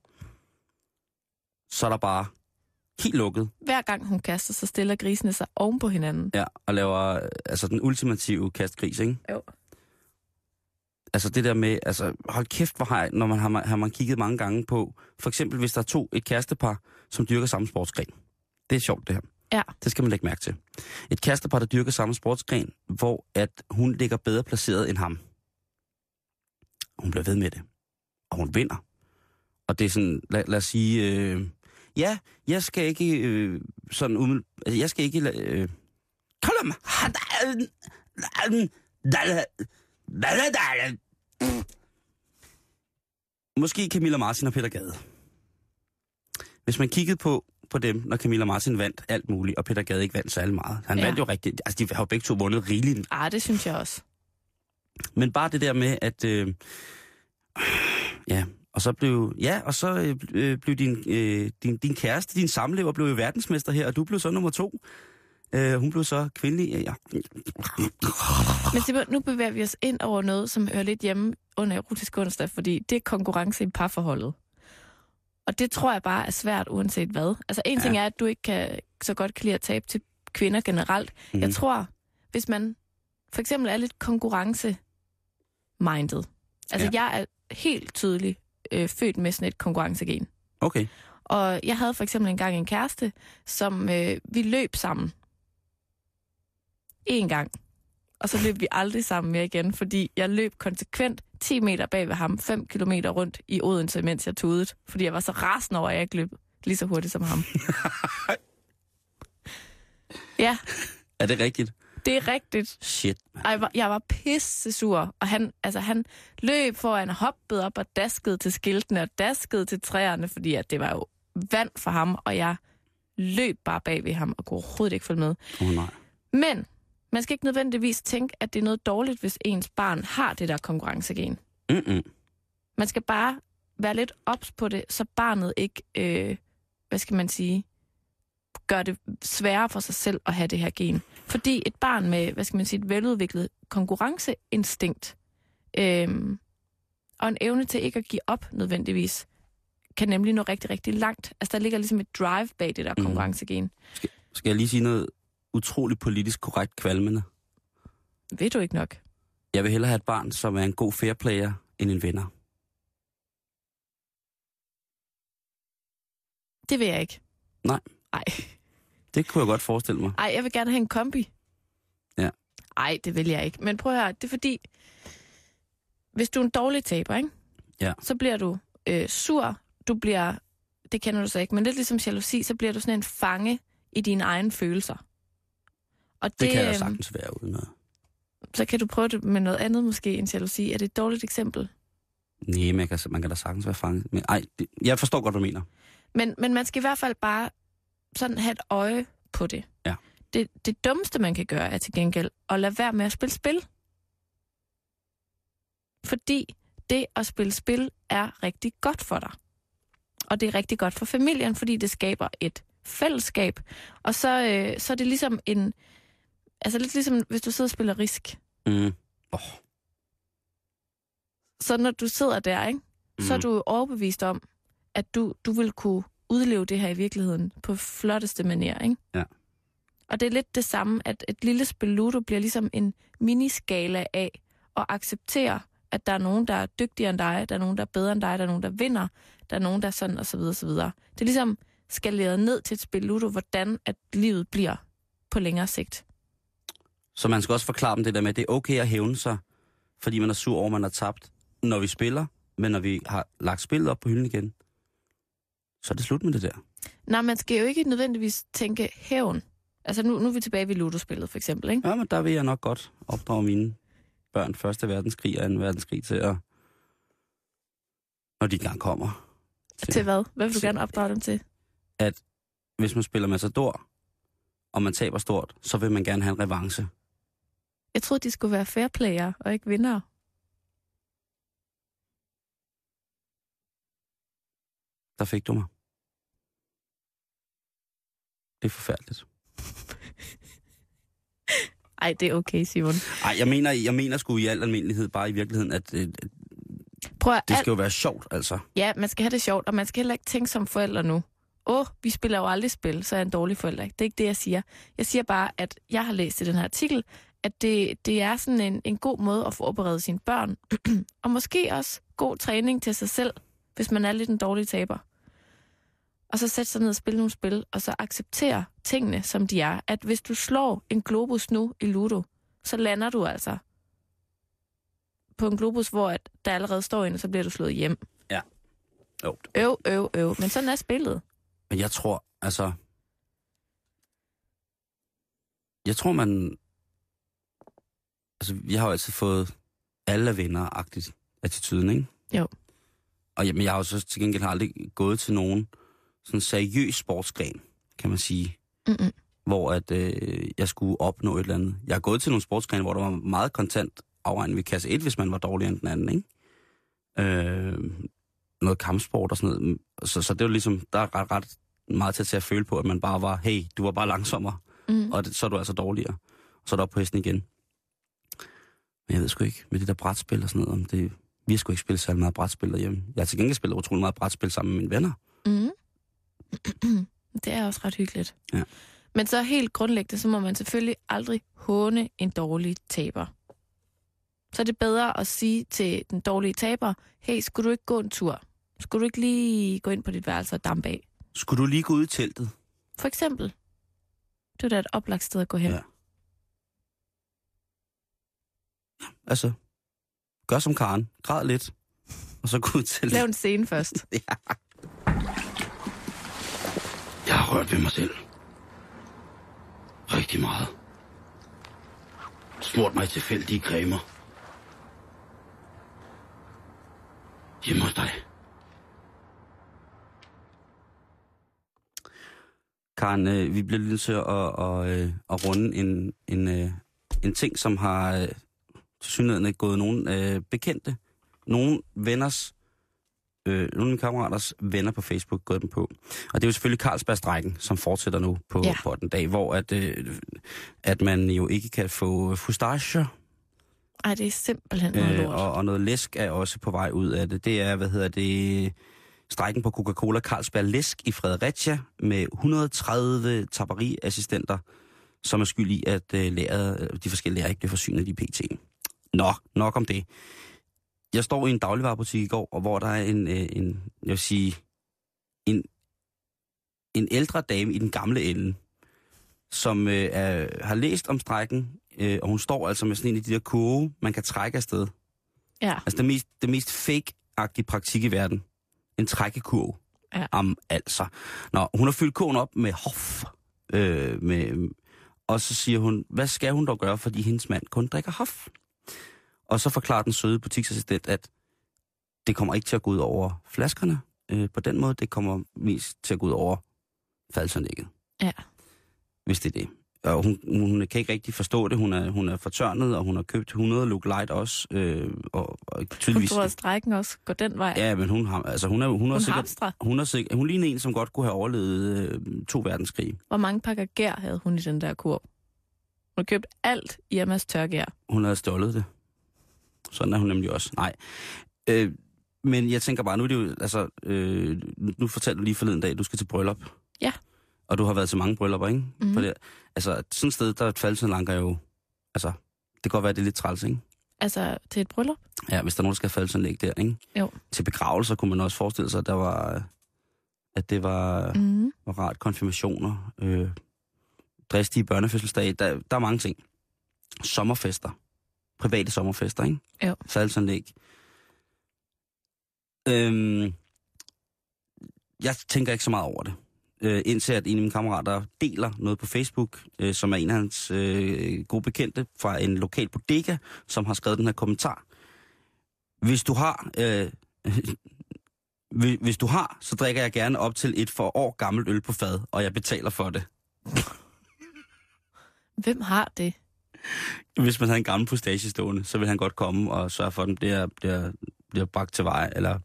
så er der bare helt lukket. Hver gang hun kaster, så stiller grisene sig oven på hinanden. Ja, og laver altså den ultimative kastgris, ikke? Jo. Altså det der med, altså hold kæft, hvor har, jeg, når man har, har man kigget mange gange på, for eksempel hvis der er to, et kærestepar, som dyrker samme sportsgren. Det er sjovt det her. Ja. Det skal man lægge mærke til. Et kærestepar, der dyrker samme sportsgren, hvor at hun ligger bedre placeret end ham. Hun bliver ved med det. Og hun vinder. Og det er sådan, lad, lad os sige, øh, ja, jeg skal ikke øh, sådan umiddelbart, altså jeg skal ikke, øh, Kolum, Måske Camilla Martin og Peter Gade. Hvis man kiggede på, på dem, når Camilla Martin vandt alt muligt, og Peter Gade ikke vandt særlig meget. Han Ja. vandt jo rigtig... Altså, de har jo begge to vundet rigeligt. Ah, det synes jeg også. Men bare det der med, at... Øh, ja, og så blev... Ja, og så øh, øh, blev din, øh, din, din kæreste, din samlever, blev jo verdensmester her, og du blev så nummer to. Øh, hun blev så kvindelig. Ja. Men Simon, nu bevæger vi os ind over noget, som hører lidt hjemme under erotisk onsdag, fordi det er konkurrence i parforholdet. Og det tror jeg bare er svært, uanset hvad. Altså en ja. ting er, at du ikke kan så godt kan lide at tabe til kvinder generelt. Mm. Jeg Mhm. tror, hvis man for eksempel er lidt konkurrence-minded. Altså ja. Jeg er helt tydeligt øh, født med sådan et konkurrencegen. Okay. Og jeg havde for eksempel engang en kæreste, som øh, vi løb sammen. En gang. Og så løb vi aldrig sammen mere igen, fordi jeg løb konsekvent 10 meter bag ved ham, 5 kilometer rundt i Odense, mens jeg tudede. Fordi jeg var så rasende over, at jeg ikke løb lige så hurtigt som ham. [LAUGHS] ja, Er det rigtigt? Det er rigtigt. Shit, man. Ej, jeg var- pisse sur, og han, altså, han løb foran, hoppede op og daskede til skiltene og daskede til træerne, fordi at det var jo vand for ham, og jeg løb bare bag ved ham og kunne overhovedet ikke følge med. Oh, nej. Men man skal ikke nødvendigvis tænke, at det er noget dårligt, hvis ens barn har det der konkurrencegen. Mm-mm. Man skal bare være lidt ops på det, så barnet ikke, øh, hvad skal man sige, gør det sværere for sig selv at have det her gen. Fordi et barn med, hvad skal man sige, et veludviklet konkurrenceinstinkt, øh, og en evne til ikke at give op nødvendigvis, kan nemlig nå rigtig, rigtig langt. Altså der ligger ligesom et drive bag det der Mhm. konkurrencegen. Skal jeg lige sige noget utroligt politisk korrekt kvalmende? Ved du ikke nok? Jeg vil hellere have et barn, som er en god fair player, end en vinder. Det vil jeg ikke. Nej. Ej. Det kunne jeg godt forestille mig. Ej, jeg vil gerne have en kombi. Ja. Ej, det vil jeg ikke. Men prøv at høre, det er fordi, hvis du er en dårlig taber, ikke? Ja. så bliver du øh, sur, du bliver, det kender du så ikke, men lidt ligesom jalousi, så bliver du sådan en fange i dine egne følelser. Og Det, det kan der øhm, sagtens være uden noget. Så kan du prøve det med noget andet måske end jalousi. Er det et dårligt eksempel? Nej, man kan, man kan da sagtens være fanget. Men, ej, det, jeg forstår godt, hvad du mener. Men, men man skal i hvert fald bare sådan have et øje på det. Ja. det. Det dummeste, man kan gøre, er til gengæld at lade være med at spille spil. Fordi det at spille spil er rigtig godt for dig. Og det er rigtig godt for familien, fordi det skaber et fællesskab. Og så, øh, så er det ligesom en... Altså lidt ligesom, hvis du sidder og spiller risk. Mm. Oh, Så når du sidder der, ikke, mm. så er Mhm. du overbevist om, at du, du vil kunne udleve det her i virkeligheden på flotteste manier, ikke? Ja. Og det er lidt det samme, at et lille spil Ludo bliver ligesom en miniskala af at acceptere, at der er nogen, der er dygtigere end dig, der er nogen, der er bedre end dig, der er nogen, der vinder, der er nogen, der er sådan, og så videre, og så videre. Det er ligesom skaleret ned til et spil Ludo, hvordan at livet bliver på længere sigt. Så man skal også forklare dem det der med, at det er okay at hævne sig, fordi man er sur over, at man har tabt, når vi spiller. Men når vi har lagt spillet op på hylden igen, så er det slut med det der. Nej, man skal jo ikke nødvendigvis tænke hævn. Altså nu, nu er vi tilbage ved Ludo-spillet, for eksempel, ikke? Ja, men der vil jeg nok godt opdrage mine børn Første Verdenskrig og 2. Verdenskrig til at... Når de engang kommer. Til hvad? Hvad vil du Til- gerne opdrage dem til? Hvis man spiller Matador, og man taber stort, så vil man gerne have en revanche. Jeg troede, de skulle være fair player og ikke vindere. Der fik du mig. Det er forfærdeligt. [LAUGHS] Ej, det er okay, Simon. Ej, jeg mener, jeg mener sgu i al almindelighed bare i virkeligheden, at øh, Prøv at, det skal jo være sjovt, altså. ja, man skal have det sjovt, og man skal heller ikke tænke som forældre nu. Åh, oh, vi spiller jo aldrig spil, så er jeg en dårlig forælder. Det er ikke det, jeg siger. Jeg siger bare, at jeg har læst i den her artikel, at det, det er sådan en, en god måde at forberede sine børn, [CLEARS THROAT] og måske også god træning til sig selv, hvis man er lidt en dårlig taber. Og så sætte sig ned og spille nogle spil, og så acceptere tingene, som de er. At hvis du slår en globus nu i Ludo, så lander du altså på en globus, hvor at der allerede står en, og så bliver du slået hjem. Jo. Øv, øv, øv. Men sådan er spillet. Men jeg tror, altså... Jeg tror, man... Altså, jeg har jo altid fået alle er venner-agtigt attituden, ikke? Jo. Og jamen, jeg har jo så til gengæld aldrig gået til nogen sådan seriøs sportsgren, kan man sige, Mm-mm. hvor at øh, jeg skulle opnå et eller andet. Jeg har gået til nogle sportsgrene, hvor der var meget kontant afregning ved kasse 1, hvis man var dårligere end den anden, ikke? Øh, noget kampsport og sådan noget. Så, så det var ligesom, der er ret, ret meget til at føle på, at man bare var, hey, du var bare langsommere, Mm. og det, så er du altså dårligere. Og så er du oppe på hesten igen. Men jeg ved sgu ikke, med det der brætspil og sådan noget, om det, vi har sgu ikke spillet særlig meget brætspil derhjemme. Jeg har til gengæld spillet utrolig meget brætspil sammen med mine venner. Mm. Det er også ret hyggeligt. Ja. Men så helt grundlæggende, så må man selvfølgelig aldrig håne en dårlig taber. Så er det bedre at sige til den dårlige taber, hey, skulle du ikke gå en tur? Skulle du ikke lige gå ind på dit værelse og dampe af? Skulle du lige gå ud i teltet? For eksempel. Det er da et oplagt sted at gå hen. Ja. Altså, gør som Karen. Græd lidt. Og så gå ud teltet. Lav en scene først. [LAUGHS] Ja. Rørt ved mig selv. Rigtig meget. Smurt mig i tilfældige cremer. Hjemme hos dig. Karen, øh, vi bliver lidt nødt til at, at, at, øh, at runde en, en, øh, en ting, som har øh, til synligheden gået nogen øh, bekendte, nogen venners øh, nogle af mine kammeraters venner på Facebook gået den på. Og det er jo selvfølgelig Carlsbergstrækken, som fortsætter nu på, Ja. på den dag, hvor at, øh, at man jo ikke kan få fustache, Ej, det er simpelthen noget øh, og, og noget læsk er også på vej ud af det. Det er, hvad hedder det, strækken på Coca-Cola Carlsberg Læsk i Fredericia med 130 taberiassistenter, som er skyld i, at øh, læret, øh, de forskellige lærer ikke bliver forsynet i PT. Nå, nok om det. Jeg står i en dagligvarerbutik i går, og hvor der er en, øh, en jeg vil sige, en, en ældre dame i den gamle ende, som øh, er, har læst om strækken, øh, og hun står altså med sådan en af de der kurve, man kan trække afsted. Ja. Altså det mest, det mest fake-agtige praktik i verden. En trækkekurv. Ja. Am, altså. Nå, hun har fyldt kurven op med hof. Øh, med, Og så siger hun, hvad skal hun dog gøre, fordi hendes mand kun drikker hof? Og så forklarer den søde butiksassistent, at det kommer ikke til at gå ud over flaskerne øh, på den måde. Det kommer mest til at gå ud over faldsanlægget. Ja. Hvis det er det. Og hun, hun kan ikke rigtig forstå det. Hun er, hun er fortørnet, og hun har købt 100 Look Light også. Øh, og, og Hun tydeligvis... tror, at strækken også går den vej. Ja, men hun har, altså hun er, hun er hun sikkert, hamstrer. hun er sikkert, hun ligner en, som godt kunne have overlevet øh, to verdenskrige. Hvor mange pakker gær havde hun i den der kur? Hun har købt alt i Emmas tørgær. Hun havde stjålet det. Sådan er hun nemlig også. Nej. Øh, men jeg tænker bare, nu er det jo, altså, øh, nu fortalte du lige forleden dag, at du skal til bryllup. Ja. Og du har været til mange bryllupper, ikke? Mhm. På det. Altså, sådan et sted, der er et faldsanlanker jo, altså, det kan godt være, det er lidt træls, ikke? Altså til et bryllup? Ja, hvis der er nogen, der skal falde sådan der, ikke? Jo. Til begravelser kunne man også forestille sig, at der var, at det var, mm. Mm. var rart konfirmationer, øh, dristige børnefødselsdage, der, der er mange ting. Sommerfester. Private sommerfester, ikke? Jo. Salgsanlæg. Øhm, jeg tænker ikke så meget over det. Øh, indtil at en af mine kammerater deler noget på Facebook, øh, som er en af hans øh, gode bekendte fra en lokal bodega, som har skrevet den her kommentar. Hvis du har... Øh, [LAUGHS] hvis- hvis du har, så drikker jeg gerne op til et for år gammelt øl på fad, og jeg betaler for det. Hvem har det? Hvis man havde en gammel postage stående, så vil han godt komme og sørge for, at den bliver, bliver, bliver bragt til vej. Eller...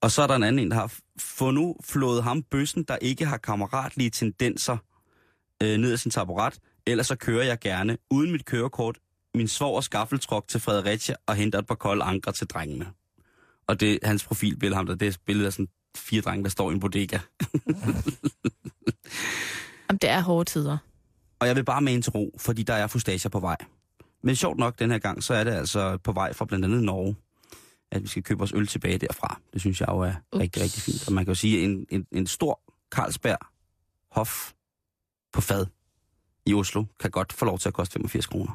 Og så er der en anden en, der har få nu flået ham bøssen, der ikke har kammeratlige tendenser øh, ned ad sin taburet. Ellers så kører jeg gerne, uden mit kørekort, min svår og skaffeltruk til Fredericia og henter et par kolde anker til drengene. Og det hans profilbillede, ham der, det er billedet billede af sådan fire drenge, der står i en bodega. [LAUGHS] Jamen, det er hårde tider. Og jeg vil bare med ind til ro, fordi der er fustager på vej. Men sjovt nok den her gang, så er det altså på vej fra blandt andet Norge, at vi skal købe vores øl tilbage derfra. Det synes jeg jo er Ups. rigtig, rigtig fint. Og man kan jo sige, at en, en, en stor Carlsberg Hof på fad i Oslo kan godt få lov til at koste 85 kroner.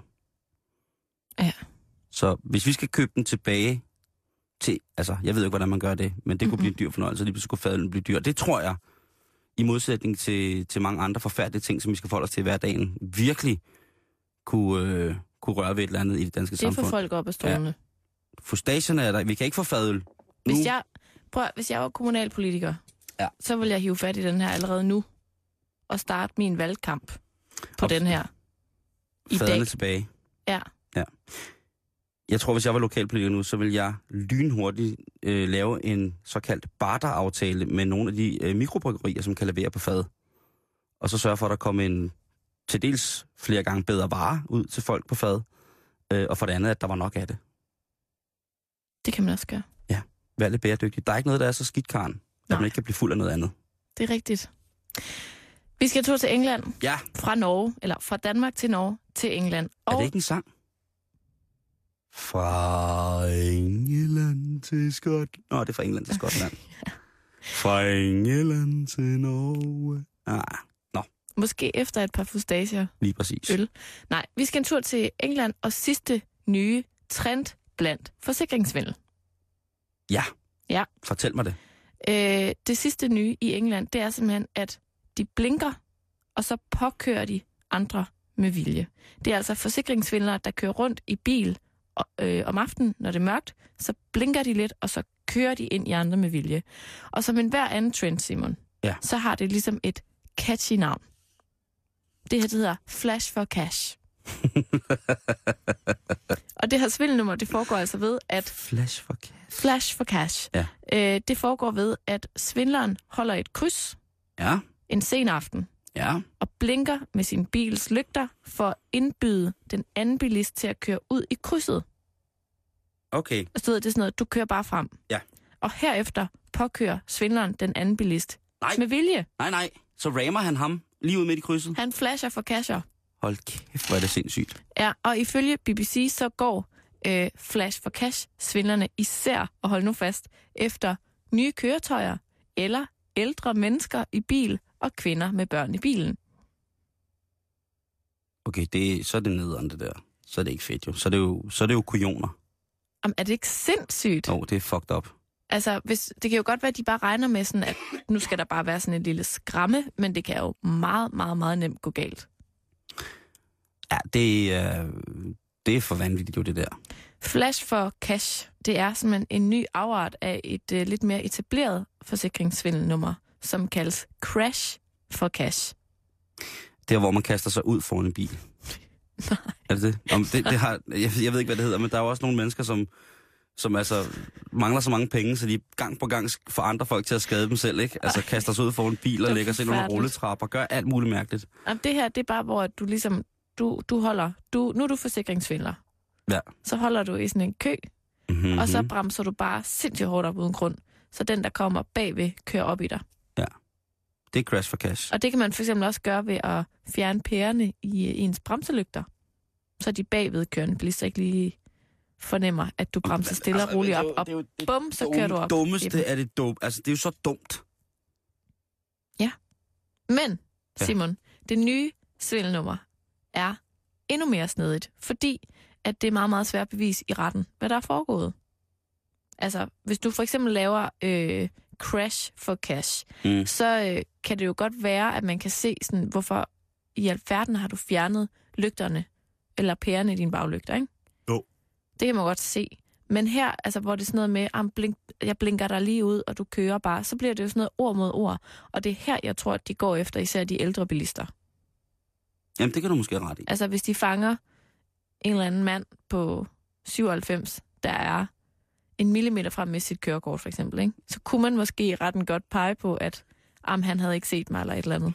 Ja. Så hvis vi skal købe den tilbage til, altså jeg ved ikke, hvordan man gør det, men det kunne blive en dyr fornøjelse, lige pludselig kunne fadølen blive dyr. Det tror jeg, i modsætning til, til mange andre forfærdelige ting, som vi skal forholde os til i hverdagen, virkelig kunne, øh, kunne røre ved et eller andet i det danske Det er for samfund. folk op af stolene. Fustagerne er der. Vi kan ikke få fadøl. Hvis jeg, prøv, hvis jeg var kommunalpolitiker, Ja. så ville jeg hive fat i den her allerede nu og starte min valgkamp på Og- den her. I Faderne dag. tilbage. Ja. Jeg tror, hvis jeg var lokalpolitiker nu, så ville jeg lynhurtigt øh, lave en såkaldt barteraftale med nogle af de øh, mikrobryggerier, som kan levere på fad. Og så sørge for, at der kommer en til dels flere gange bedre varer ud til folk på fad. Øh, og for det andet, at der var nok af det. Det kan man også gøre. Vær lidt bæredygtigt. Der er ikke noget, der er så skidt, Karen, at Nej. man ikke kan blive fuld af noget andet. Det er rigtigt. Vi skal tur til England Ja, fra Norge, eller fra Danmark til Norge til England. Og er det ikke en sang? Fra England til Skotland. Nå, det er fra England til Skotland. [LAUGHS] Fra England til Norge. Ah, måske efter et par fustager lige præcis. øl. Nej, vi skal en tur til England og sidste nye trend blandt forsikringsvindel. Ja. Ja. Fortæl mig det. Øh, det sidste nye i England, det er simpelthen, at de blinker, og så påkører de andre med vilje. Det er altså forsikringsvindlere, der kører rundt i bil øh, om aftenen, når det er mørkt, så blinker de lidt, og så kører de ind i andre med vilje. Og som en hver anden trend, Simon, Ja. så har det ligesom et catchy navn. Det her det hedder Flash for Cash. [LAUGHS] og det her svindelnummer, det foregår altså ved, at Flash for cash. Flash for Cash, Ja. øh, det foregår ved, at svindleren holder et kryds Ja, en sen aften ja. og blinker med sin bils lygter for at indbyde den anden bilist til at køre ud i krydset. Okay. Og så det er sådan noget, du kører bare frem. Ja. Og herefter påkører svindleren den anden bilist. Nej. Med vilje. Nej, nej. Så rammer han ham lige ud midt i krydset. Han flasher for casher. Hold kæft, hvor er det sindssygt. Ja, og ifølge BBC så går øh, Flash for Cash svindlerne især, og hold nu fast, efter nye køretøjer eller ældre mennesker i bil og kvinder med børn i bilen. Okay, det, så er det nederen, det der. Så er det ikke fedt jo. Så er det jo, så er det jo kujoner. Jamen, er det ikke sindssygt? Jo, det er fucked up. Altså, hvis, det kan jo godt være, at de bare regner med sådan, at nu skal der bare være sådan en lille skræmme, men det kan jo meget, meget, meget nemt gå galt. Ja, det er, det er for vanvittigt jo, det der. Flash for cash, det er simpelthen en ny afart af et uh, lidt mere etableret forsikringssvindelnummer, som kaldes crash for cash. Der, hvor man kaster sig ud foran en bil. [LAUGHS] Nej. Er det det? Om det, det har, jeg, jeg ved ikke, hvad det hedder, men der er jo også nogle mennesker, som, som altså mangler så mange penge, så de gang på gang får andre folk til at skade dem selv, ikke? Altså kaster sig ud foran en bil og Det er lægger sig ind under rulletrapper, gør alt muligt mærkeligt. Jamen, det her, det er bare, hvor du ligesom, du, du holder, du, nu er du forsikringssvindler. Ja. Så holder du i sådan en kø, Mm-hmm. og så bremser du bare sindssygt hårdt op uden grund. Så den, der kommer bagved, kører op i dig. Det er crash for cash. Og det kan man for eksempel også gøre ved at fjerne pærerne i øh, ens bremselygter. Så de bagved kørende bilister ikke lige fornemmer, at du bremser stille og roligt op. op. Bum, så kører du op. i dem. dummeste er det dumt. Altså, det er jo så dumt. Men, Ja. Simon, det nye svindelnummer er endnu mere snedigt, fordi at det er meget, meget svært at bevise i retten, hvad der er foregået. Altså, hvis du for eksempel laver øh, crash for cash, Mm. så øh, kan det jo godt være, at man kan se, sådan, hvorfor i alverden har du fjernet lygterne, eller pærerne i dine baglygter, ikke? Jo. Det kan man godt se. Men her, altså, hvor det er sådan noget med, am, blink, jeg blinker dig lige ud, og du kører bare, så bliver det jo sådan noget ord mod ord. Og det er her, jeg tror, at de går efter, især de ældre bilister. Jamen, det kan du måske ret i. Altså, hvis de fanger en eller anden mand på 97, der er en millimeter frem med sit kørekort, for eksempel, ikke? så kunne man måske retten godt pege på, at am, han havde ikke set mig, eller et eller andet.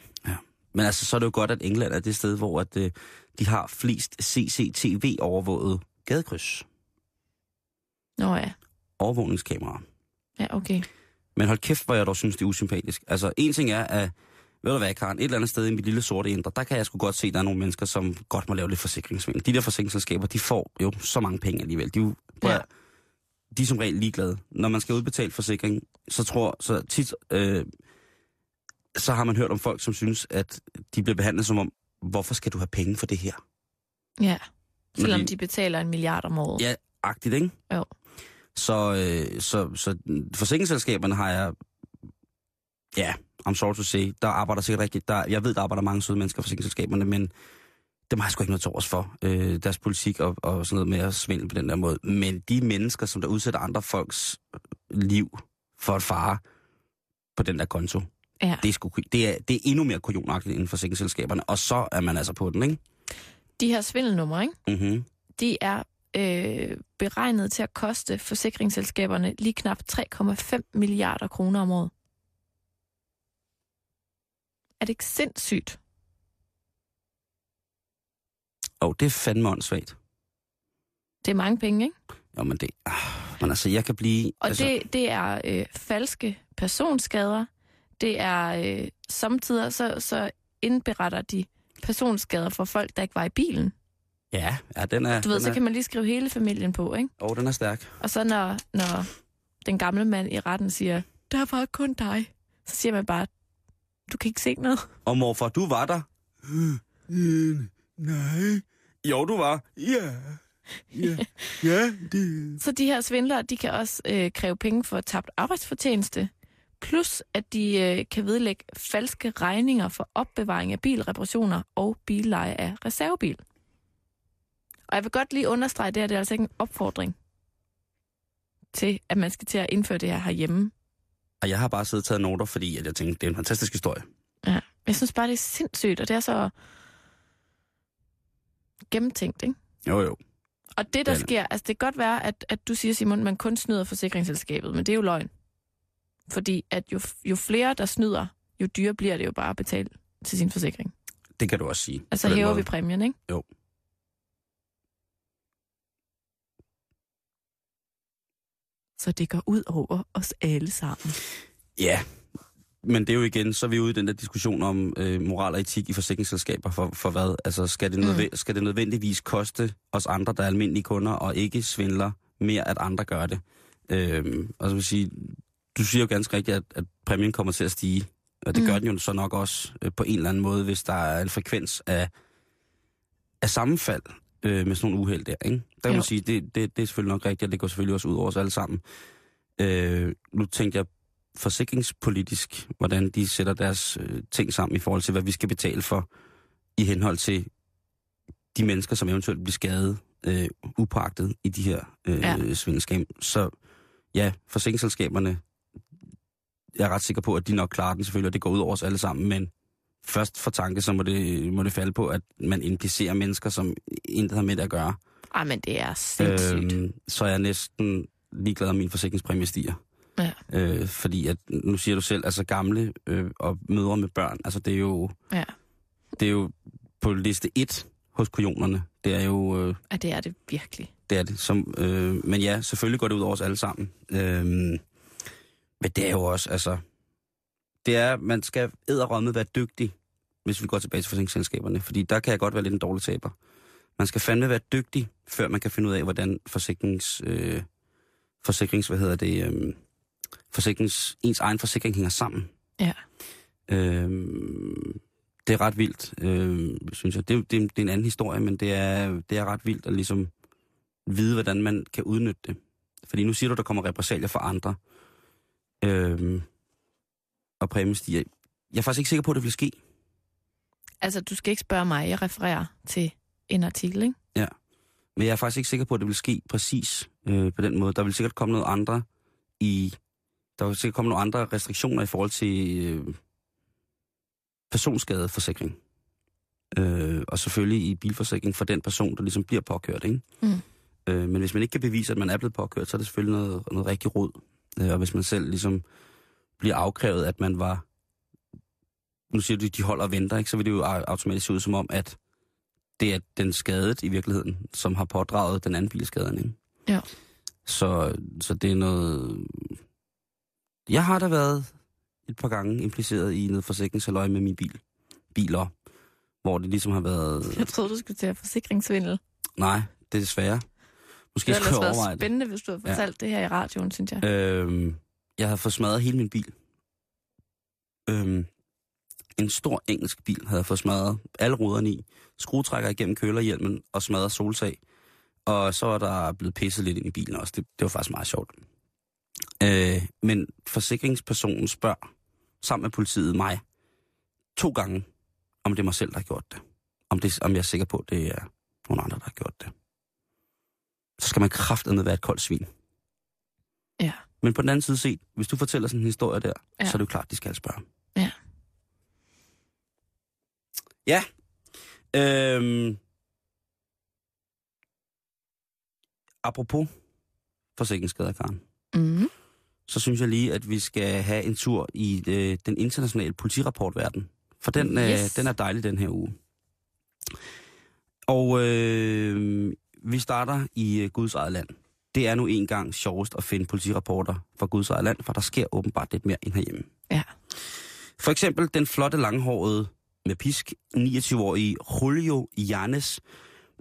Men altså, så er det jo godt, at England er det sted, hvor at, øh, de har flest CCTV-overvåget gadekryds. Nå ja, Overvågningskameraer. ja, okay. Men hold kæft, hvor jeg dog synes, det er usympatisk. Altså, en ting er, at ved du hvad, Karen, et eller andet sted i mit lille sorte indre, der kan jeg sgu godt se, at der er nogle mennesker, som godt må lave lidt forsikringsvindel. De der forsikringsselskaber, de får jo så mange penge alligevel. De, jo, Ja. De er som regel ligeglade. Når man skal udbetale forsikring, så tror så tit, øh, så har man hørt om folk, som synes, at de bliver behandlet som om, hvorfor skal du have penge for det her? Ja, selvom Fordi- de betaler en milliard om året. Ja, agtigt, ikke? Jo. Så, øh, så, så forsikringsselskaberne har jeg... Ja, I'm sorry to say. Der arbejder sikkert rigtig... Der, jeg ved, der arbejder mange søde mennesker i forsikringsselskaberne, men dem har jeg sgu ikke noget til overs for. Øh, deres politik og, og sådan noget med at svindle på den der måde. Men de mennesker, som der udsætter andre folks liv for et fare på den der konto, Ja. det er, sgu, det er, det er endnu mere kujonagtigt inden for forsikringsselskaberne. Og så er man altså på den, ikke? De her svindelnumre, ikke? Mm-hmm. de er øh, beregnet til at koste forsikringsselskaberne lige knap 3,5 milliarder kroner om året. Er det ikke sindssygt? Og det er fandme åndssvagt. Det er mange penge, ikke? Jo, men det... Ah, men altså, jeg kan blive... Og altså, det, det er øh, falske personskader. Det er øh, samtidig så, så indberetter de personskader for folk, der ikke var i bilen. Ja, ja den er... Du ved, så er, kan man lige skrive hele familien på, ikke? Åh, den er stærk. Og så når, når den gamle mand i retten siger, der var kun dig, så siger man bare, du kan ikke se noget. Og morfar, du var der? [GASPS] Øh, nej. Jo, du var. Ja. Ja, ja det... Så de her svindlere, de kan også øh, kræve penge for tabt arbejdsfortjeneste, plus at de øh, kan vedlægge falske regninger for opbevaring af bilreparationer og billeje af reservebil. Og jeg vil godt lige understrege, det her det er altså ikke en opfordring til, at man skal til at indføre det her herhjemme. Og jeg har bare siddet og taget noter, fordi at jeg tænkte, det er en fantastisk historie. Ja. Jeg synes bare, det er sindssygt, og det er så gennemtænkt, ikke? Jo, jo. Og det, der Det er sker, altså det kan godt være, at, at du siger, Simon, man kun snyder forsikringsselskabet, men det er jo løgn. Fordi at jo, jo flere, der snyder, jo dyrere bliver det jo bare at betale til sin forsikring. Det kan du også sige. Altså hæver måde. vi præmien, ikke? Jo. Så det går ud over os alle sammen. Ja, men det er jo igen, så er vi ude i den der diskussion om øh, moral og etik i forsikringsselskaber for, for hvad? Altså, skal det, nødve- mm. skal det nødvendigvis koste os andre, der er almindelige kunder, og ikke svindler mere, at andre gør det? Øh, og så vil sige, du siger jo ganske rigtigt, at, at præmien kommer til at stige, og det Mm. mm. gør den jo så nok også øh, på en eller anden måde, hvis der er en frekvens af, af sammenfald øh, med sådan nogle uheld der, ikke? Der kan Jo. man sige, det, det, det er selvfølgelig nok rigtigt, og det går selvfølgelig også ud over os alle sammen. Øh, nu tænkte jeg forsikringspolitisk, hvordan de sætter deres øh, ting sammen i forhold til, hvad vi skal betale for i henhold til de mennesker, som eventuelt bliver skadet øh, upagtet i de her øh, Ja. svindelskab. Så ja, forsikringsselskaberne, jeg er ret sikker på, at de nok klarer den selvfølgelig, og det går ud over os alle sammen, men først for tanke, så må det, må det falde på, at man implicerer mennesker, som intet har med det at gøre. Ej, men det er sindssygt. Øhm, så er jeg næsten ligeglad, om min forsikringspræmie stiger. Ja. Øh, fordi at, nu siger du selv, altså gamle øh, og mødre med børn, altså det er jo, Ja. det er jo på liste 1 hos kujonerne. Det er jo, øh, ja, det er det virkelig. det er det. Som, øh, men ja, selvfølgelig går det ud over os alle sammen. Øh, men det er jo også, altså, det er, man skal æderrømme være dygtig, hvis vi går tilbage til forsikringsselskaberne, fordi der kan jeg godt være lidt en dårlig taber. Man skal fandme være dygtig, før man kan finde ud af, hvordan forsikrings, øh, forsikrings hvad hedder det, øh, forsikrings, ens egen forsikring hænger sammen. Ja. Øh, det er ret vildt, øh, synes jeg. Det, det, det er en anden historie, men det er, det er ret vildt at ligesom vide, hvordan man kan udnytte det. Fordi nu siger du, der kommer repressalier for andre. Øh, og præmien stiger. Jeg er faktisk ikke sikker på, at det vil ske. Altså, du skal ikke spørge mig. Jeg refererer til en artikel, ikke? Men jeg er faktisk ikke sikker på, at det vil ske præcis øh, på den måde. Der vil sikkert komme noget andre i... Der vil sikkert komme nogle andre restriktioner i forhold til øh, personskadeforsikring. Øh, og selvfølgelig i bilforsikring for den person, der ligesom bliver påkørt, ikke? Mm. Øh, men hvis man ikke kan bevise, at man er blevet påkørt, så er det selvfølgelig noget, noget rigtig råd. Øh, og hvis man selv ligesom bliver afkrævet, at man var... Nu siger du, de holder og venter, ikke? Så vil det jo au- automatisk se ud som om, at det er den skadet i virkeligheden, som har pådraget den anden bilskaden, ikke? Ja. Så, så det er noget... Jeg har da været et par gange impliceret i noget forsikringshalløj med min bil. Biler. Hvor det ligesom har været... [LAUGHS] Jeg troede, du skulle til at forsikringssvindel. Nej, det er desværre. Måske Det skulle jeg overveje det. spændende, hvis du havde Ja. fortalt det her i radioen, synes jeg. Øhm, jeg havde fået smadret hele min bil. Øhm, en stor engelsk bil havde jeg fået smadret alle ruderne i. Skruetrækker igennem kølerhjelmen og smadret solsag. Og så var der blevet pisset lidt ind i bilen også. Det, det var faktisk meget sjovt. Øh, men forsikringspersonen spørger sammen med politiet mig to gange, om det er mig selv, der har gjort det. Om, det, om jeg er sikker på, at det er nogle andre, der har gjort det. Så skal man kraftedeme være et koldt svin. Ja. Men på den anden side set, hvis du fortæller sådan en historie der, ja. så er det jo klart, de skal spørge. Ja. Ja. Øhm. Apropos forsikringsskader, Karen, Mm. Så synes jeg lige, at vi skal have en tur i øh, den internationale politirapportverden. For den, Yes. øh, den er dejlig den her uge. Og øh, vi starter i øh, Guds eget land. Det er nu engang sjovest at finde politirapporter fra Guds eget land, for der sker åbenbart lidt mere end herhjemme. Ja. For eksempel den flotte langhårede med pisk 29-årige Julio Janes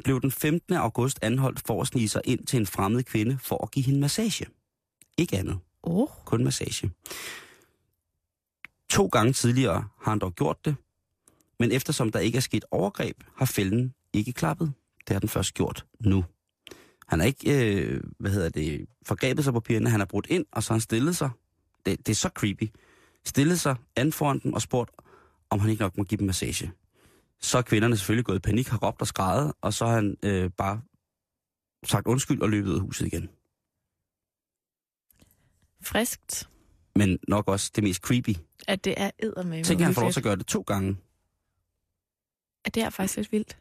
blev den 15. august anholdt for at snige sig ind til en fremmed kvinde for at give hende massage. Ikke andet, Oh. kun massage. To gange tidligere har han dog gjort det, men eftersom der ikke er sket overgreb, har fælden ikke klappet. Det har den først gjort nu. Han har ikke, øh, hvad hedder det, forgrebet sig på pigerne, han har brudt ind, og så har han stillet sig. Det, det er så creepy. Stillet sig an foran dem og spurgt, om han ikke nok må give dem massage. Så er kvinderne selvfølgelig gået i panik, har råbt og skrejet, og så har han øh, bare sagt undskyld og løbet ud af huset igen. Friskt, Men nok også det mest creepy. at det er eddermame. Tænk, at han får lov til at gøre det to gange. At det er faktisk lidt vildt.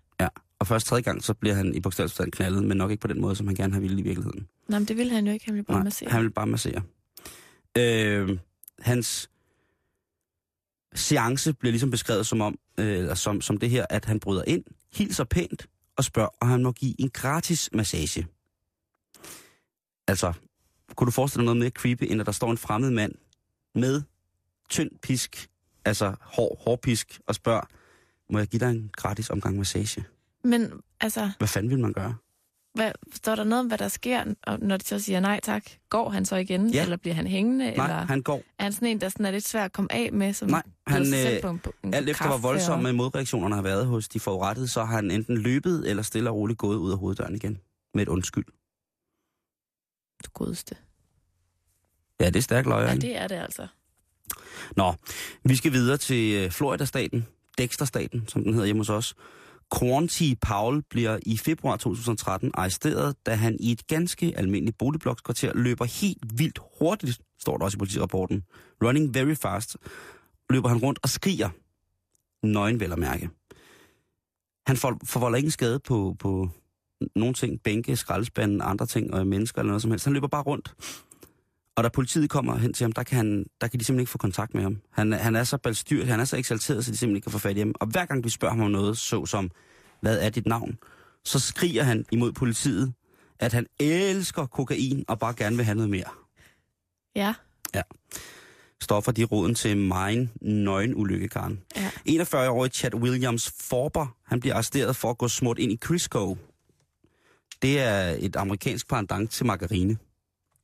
Og først tredje gang, så bliver han i bogstavelseforstand knaldet, men nok ikke på den måde, som han gerne har ville i virkeligheden. Nå, men det ville han jo ikke. Han ville bare Nej, massere. han vil bare massere. Øh, hans seance bliver ligesom beskrevet som om, øh, eller som, som det her, at han bryder ind, hilser pænt og spørger, om han må give en gratis massage. Altså, kunne du forestille dig noget mere creepy, end at der står en fremmed mand med tynd pisk, altså hård, hård pisk, og spørger, må jeg give dig en gratis omgang massage? Men altså, Hvad fanden vil man gøre? hvad, står der noget om, hvad der sker, og når de så siger nej tak? Går han så igen? Ja. Eller bliver han hængende? Nej, eller han går. er han sådan en, der sådan er lidt svær at komme af med? Som Nej, han, øh, på en, på en Alt efter hvor voldsomme og- modreaktionerne har været hos de forurettede, så har han enten løbet eller stille og roligt gået ud af hoveddøren igen. Med et undskyld. Godeste. Ja, det er stærkt løg. Ja, det er det altså. Nå, vi skal videre til øh, Florida-staten, Dexter-staten, som den hedder hjemme hos os. Quanti Paul bliver i februar 2013 arresteret, da han i et ganske almindeligt boligblokkskvarter løber helt vildt hurtigt, står der også i politirapporten. Running very fast. Løber han rundt og skriger. Nøgen vel at mærke. Han for, forvolder ingen skade på, på nogle ting, bænke, skraldespanden, andre ting og mennesker eller noget som helst. Han løber bare rundt. Og da politiet kommer hen til ham, der kan, han, der kan de simpelthen ikke få kontakt med ham. Han, han er så balstyrt, han er så eksalteret, så de simpelthen ikke kan få fat i ham. Og hver gang vi spørger ham om noget, så som, hvad er dit navn? Så skriger han imod politiet, at han elsker kokain og bare gerne vil have noget mere. Ja. Stoffer de roden til mine nøgen ulykke, Karen. Ja. 41-årig Chad Williams Forber, han bliver arresteret for at gå smurt ind i Crisco. Det er et amerikansk pendant til margarine.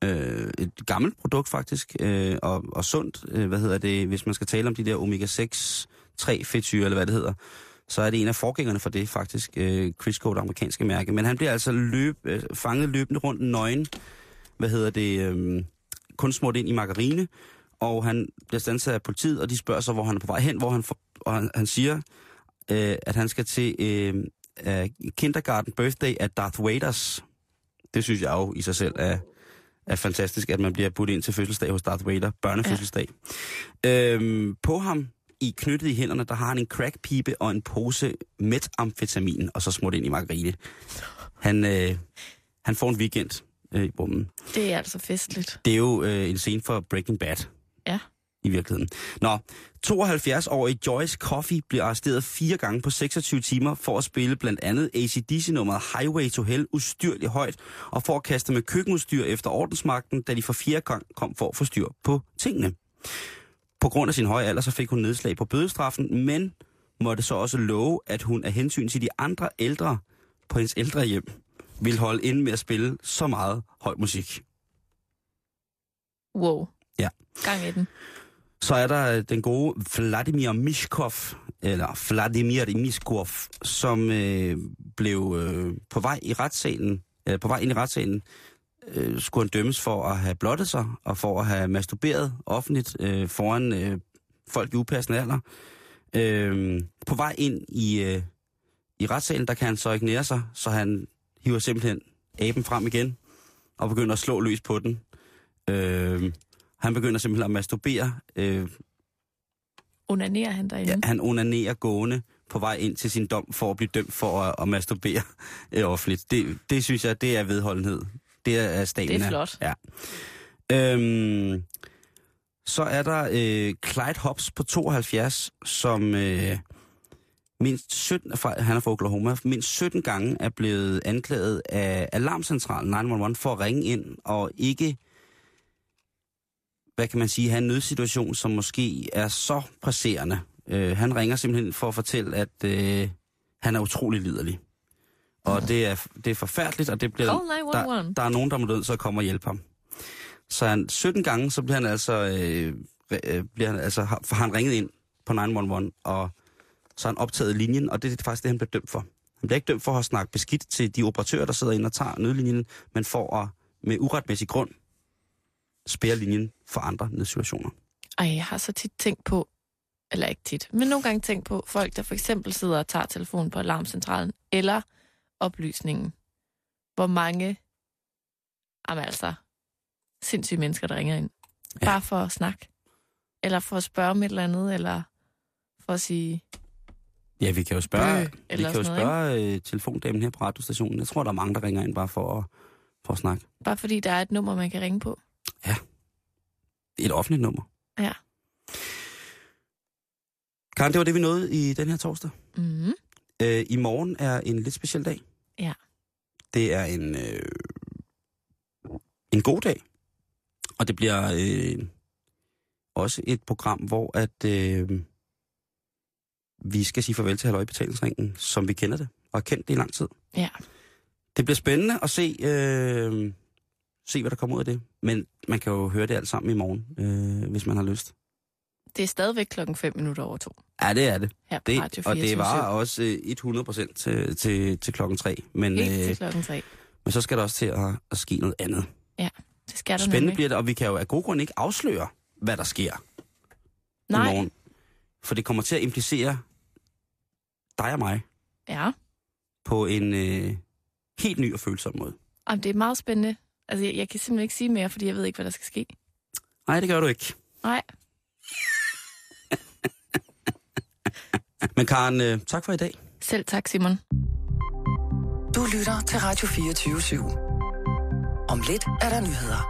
Øh, et gammelt produkt faktisk, øh, og, og sundt, øh, hvad hedder det, hvis man skal tale om de der omega-6, 3 fedtsyre, eller hvad det hedder, så er det en af forgængerne for det faktisk, øh, Crisco, det amerikanske mærke. Men han bliver altså løb, øh, fanget løbende rundt nøgen, hvad hedder det, øh, kun smurt ind i margarine, og han bliver standset af politiet, og de spørger så, hvor han er på vej hen, hvor han, for, og han, han siger, øh, at han skal til øh, uh, kindergarten birthday af Darth Vaders. Det synes jeg jo i sig selv er, er fantastisk, at man bliver budt ind til fødselsdag hos Darth Vader, børnefødselsdag. Ja. Øhm, på ham, i knyttet i hænderne, der har han en crackpipe og en pose metamfetamin, og så smurt ind i margarine. Han, øh, han får en weekend øh, i bommen. Det er altså festligt. Det er jo øh, en scene for Breaking Bad. Ja. I virkeligheden. Nå, 72-årig Joyce Coffey bliver arresteret fire gange på 26 timer for at spille blandt andet ACDC-nummeret Highway to Hell ustyrligt højt, og for at kaste med køkkenudstyr efter ordensmagten, da de for fire gang kom for at få styr på tingene. På grund af sin høje alder, så fik hun nedslag på bødestraffen, men måtte så også love, at hun af hensyn til de andre ældre på hendes ældre hjem, ville holde inde med at spille så meget høj musik. Wow. Ja. Gang i den. Så er der øh, den gode Vladimir Mishkov, eller Vladimir Mishkov, som øh, blev øh, på vej i retssalen, øh, på vej ind i retssalen, øh, skulle han dømmes for at have blottet sig, og for at have masturberet offentligt øh, foran øh, folk i upassende alder. Øh, på vej ind i, øh, i retssalen, der kan han så ikke nære sig, så han hiver simpelthen aben frem igen, og begynder at slå løs på den. Øh, han begynder simpelthen at masturbere. Øh, Onanerer han derinde? ja, han onanerer gående på vej ind til sin dom for at blive dømt for at, at masturbere øh, offentligt. Det, det synes jeg, det er vedholdenhed. Det er stamina. Det er flot. Ja. Øhm, så er der øh, Clyde Hobbs på 72, som øh, mindst 17, fra, han er fra Oklahoma, mindst 17 gange er blevet anklaget af Alarmcentralen 911 for at ringe ind og ikke hvad kan man sige, have en nødsituation, som måske er så presserende. Øh, han ringer simpelthen for at fortælle, at øh, han er utrolig liderlig. Og det er, det er forfærdeligt, og det bliver, Call 911. der, der er nogen, der må død, så kommer og hjælpe ham. Så han, 17 gange, så bliver han altså, øh, øh, bliver han, altså har, har han ringet ind på 911, og så har han optaget linjen, og det er faktisk det, han bliver dømt for. Han bliver ikke dømt for at snakke beskidt til de operatører, der sidder inde og tager nødlinjen, men for at med uretmæssig grund spære linjen for andre nødsituationer. Ej, jeg har så tit tænkt på, eller ikke tit, men nogle gange tænkt på folk, der for eksempel sidder og tager telefonen på alarmcentralen, eller oplysningen. Hvor mange, jamen altså, sindssyge mennesker, der ringer ind. Ja. Bare for at snakke. Eller for at spørge om et eller andet, eller for at sige, Ja, vi kan jo spørge, Øh, vi kan jo sådan noget, spørge øh, telefondamen her på radiostationen. Jeg tror, der er mange, der ringer ind bare for at, for at snakke. bare fordi der er et nummer, man kan ringe på. Et offentligt nummer. Ja. Karen, det var det, vi nåede i den her torsdag. Mm. Øh, I morgen er en lidt speciel dag. Ja. Det er en, øh, en god dag. Og det bliver øh, også et program, hvor at øh, vi skal sige farvel til Halløj Betalingsringen, som vi kender det, og har kendt det i lang tid. Ja. Det bliver spændende at se, øh, se, hvad der kommer ud af det. Men man kan jo høre det alt sammen i morgen, øh, hvis man har lyst. Det er stadigvæk klokken 5 minutter over to. Ja, det er det. Her det Radio og det 24 var også øh, 100 procent til, til, til klokken tre. Men, Helt til øh, klokken 3. men så skal der også til at, at ske noget andet. Det skal der Spændende nemlig. bliver det, og vi kan jo af god grund ikke afsløre, hvad der sker Nej, i morgen. For det kommer til at implicere dig og mig Ja. på en øh, helt ny og følsom måde. Jamen, det er meget spændende. Altså, jeg, jeg kan simpelthen ikke sige mere, fordi jeg ved ikke, hvad der skal ske. Nej, det gør du ikke. Nej. [LAUGHS] Men Karen, øh, tak for i dag. Selv tak, Simon. Du lytter til Radio 24 /7. Om lidt er der nyheder.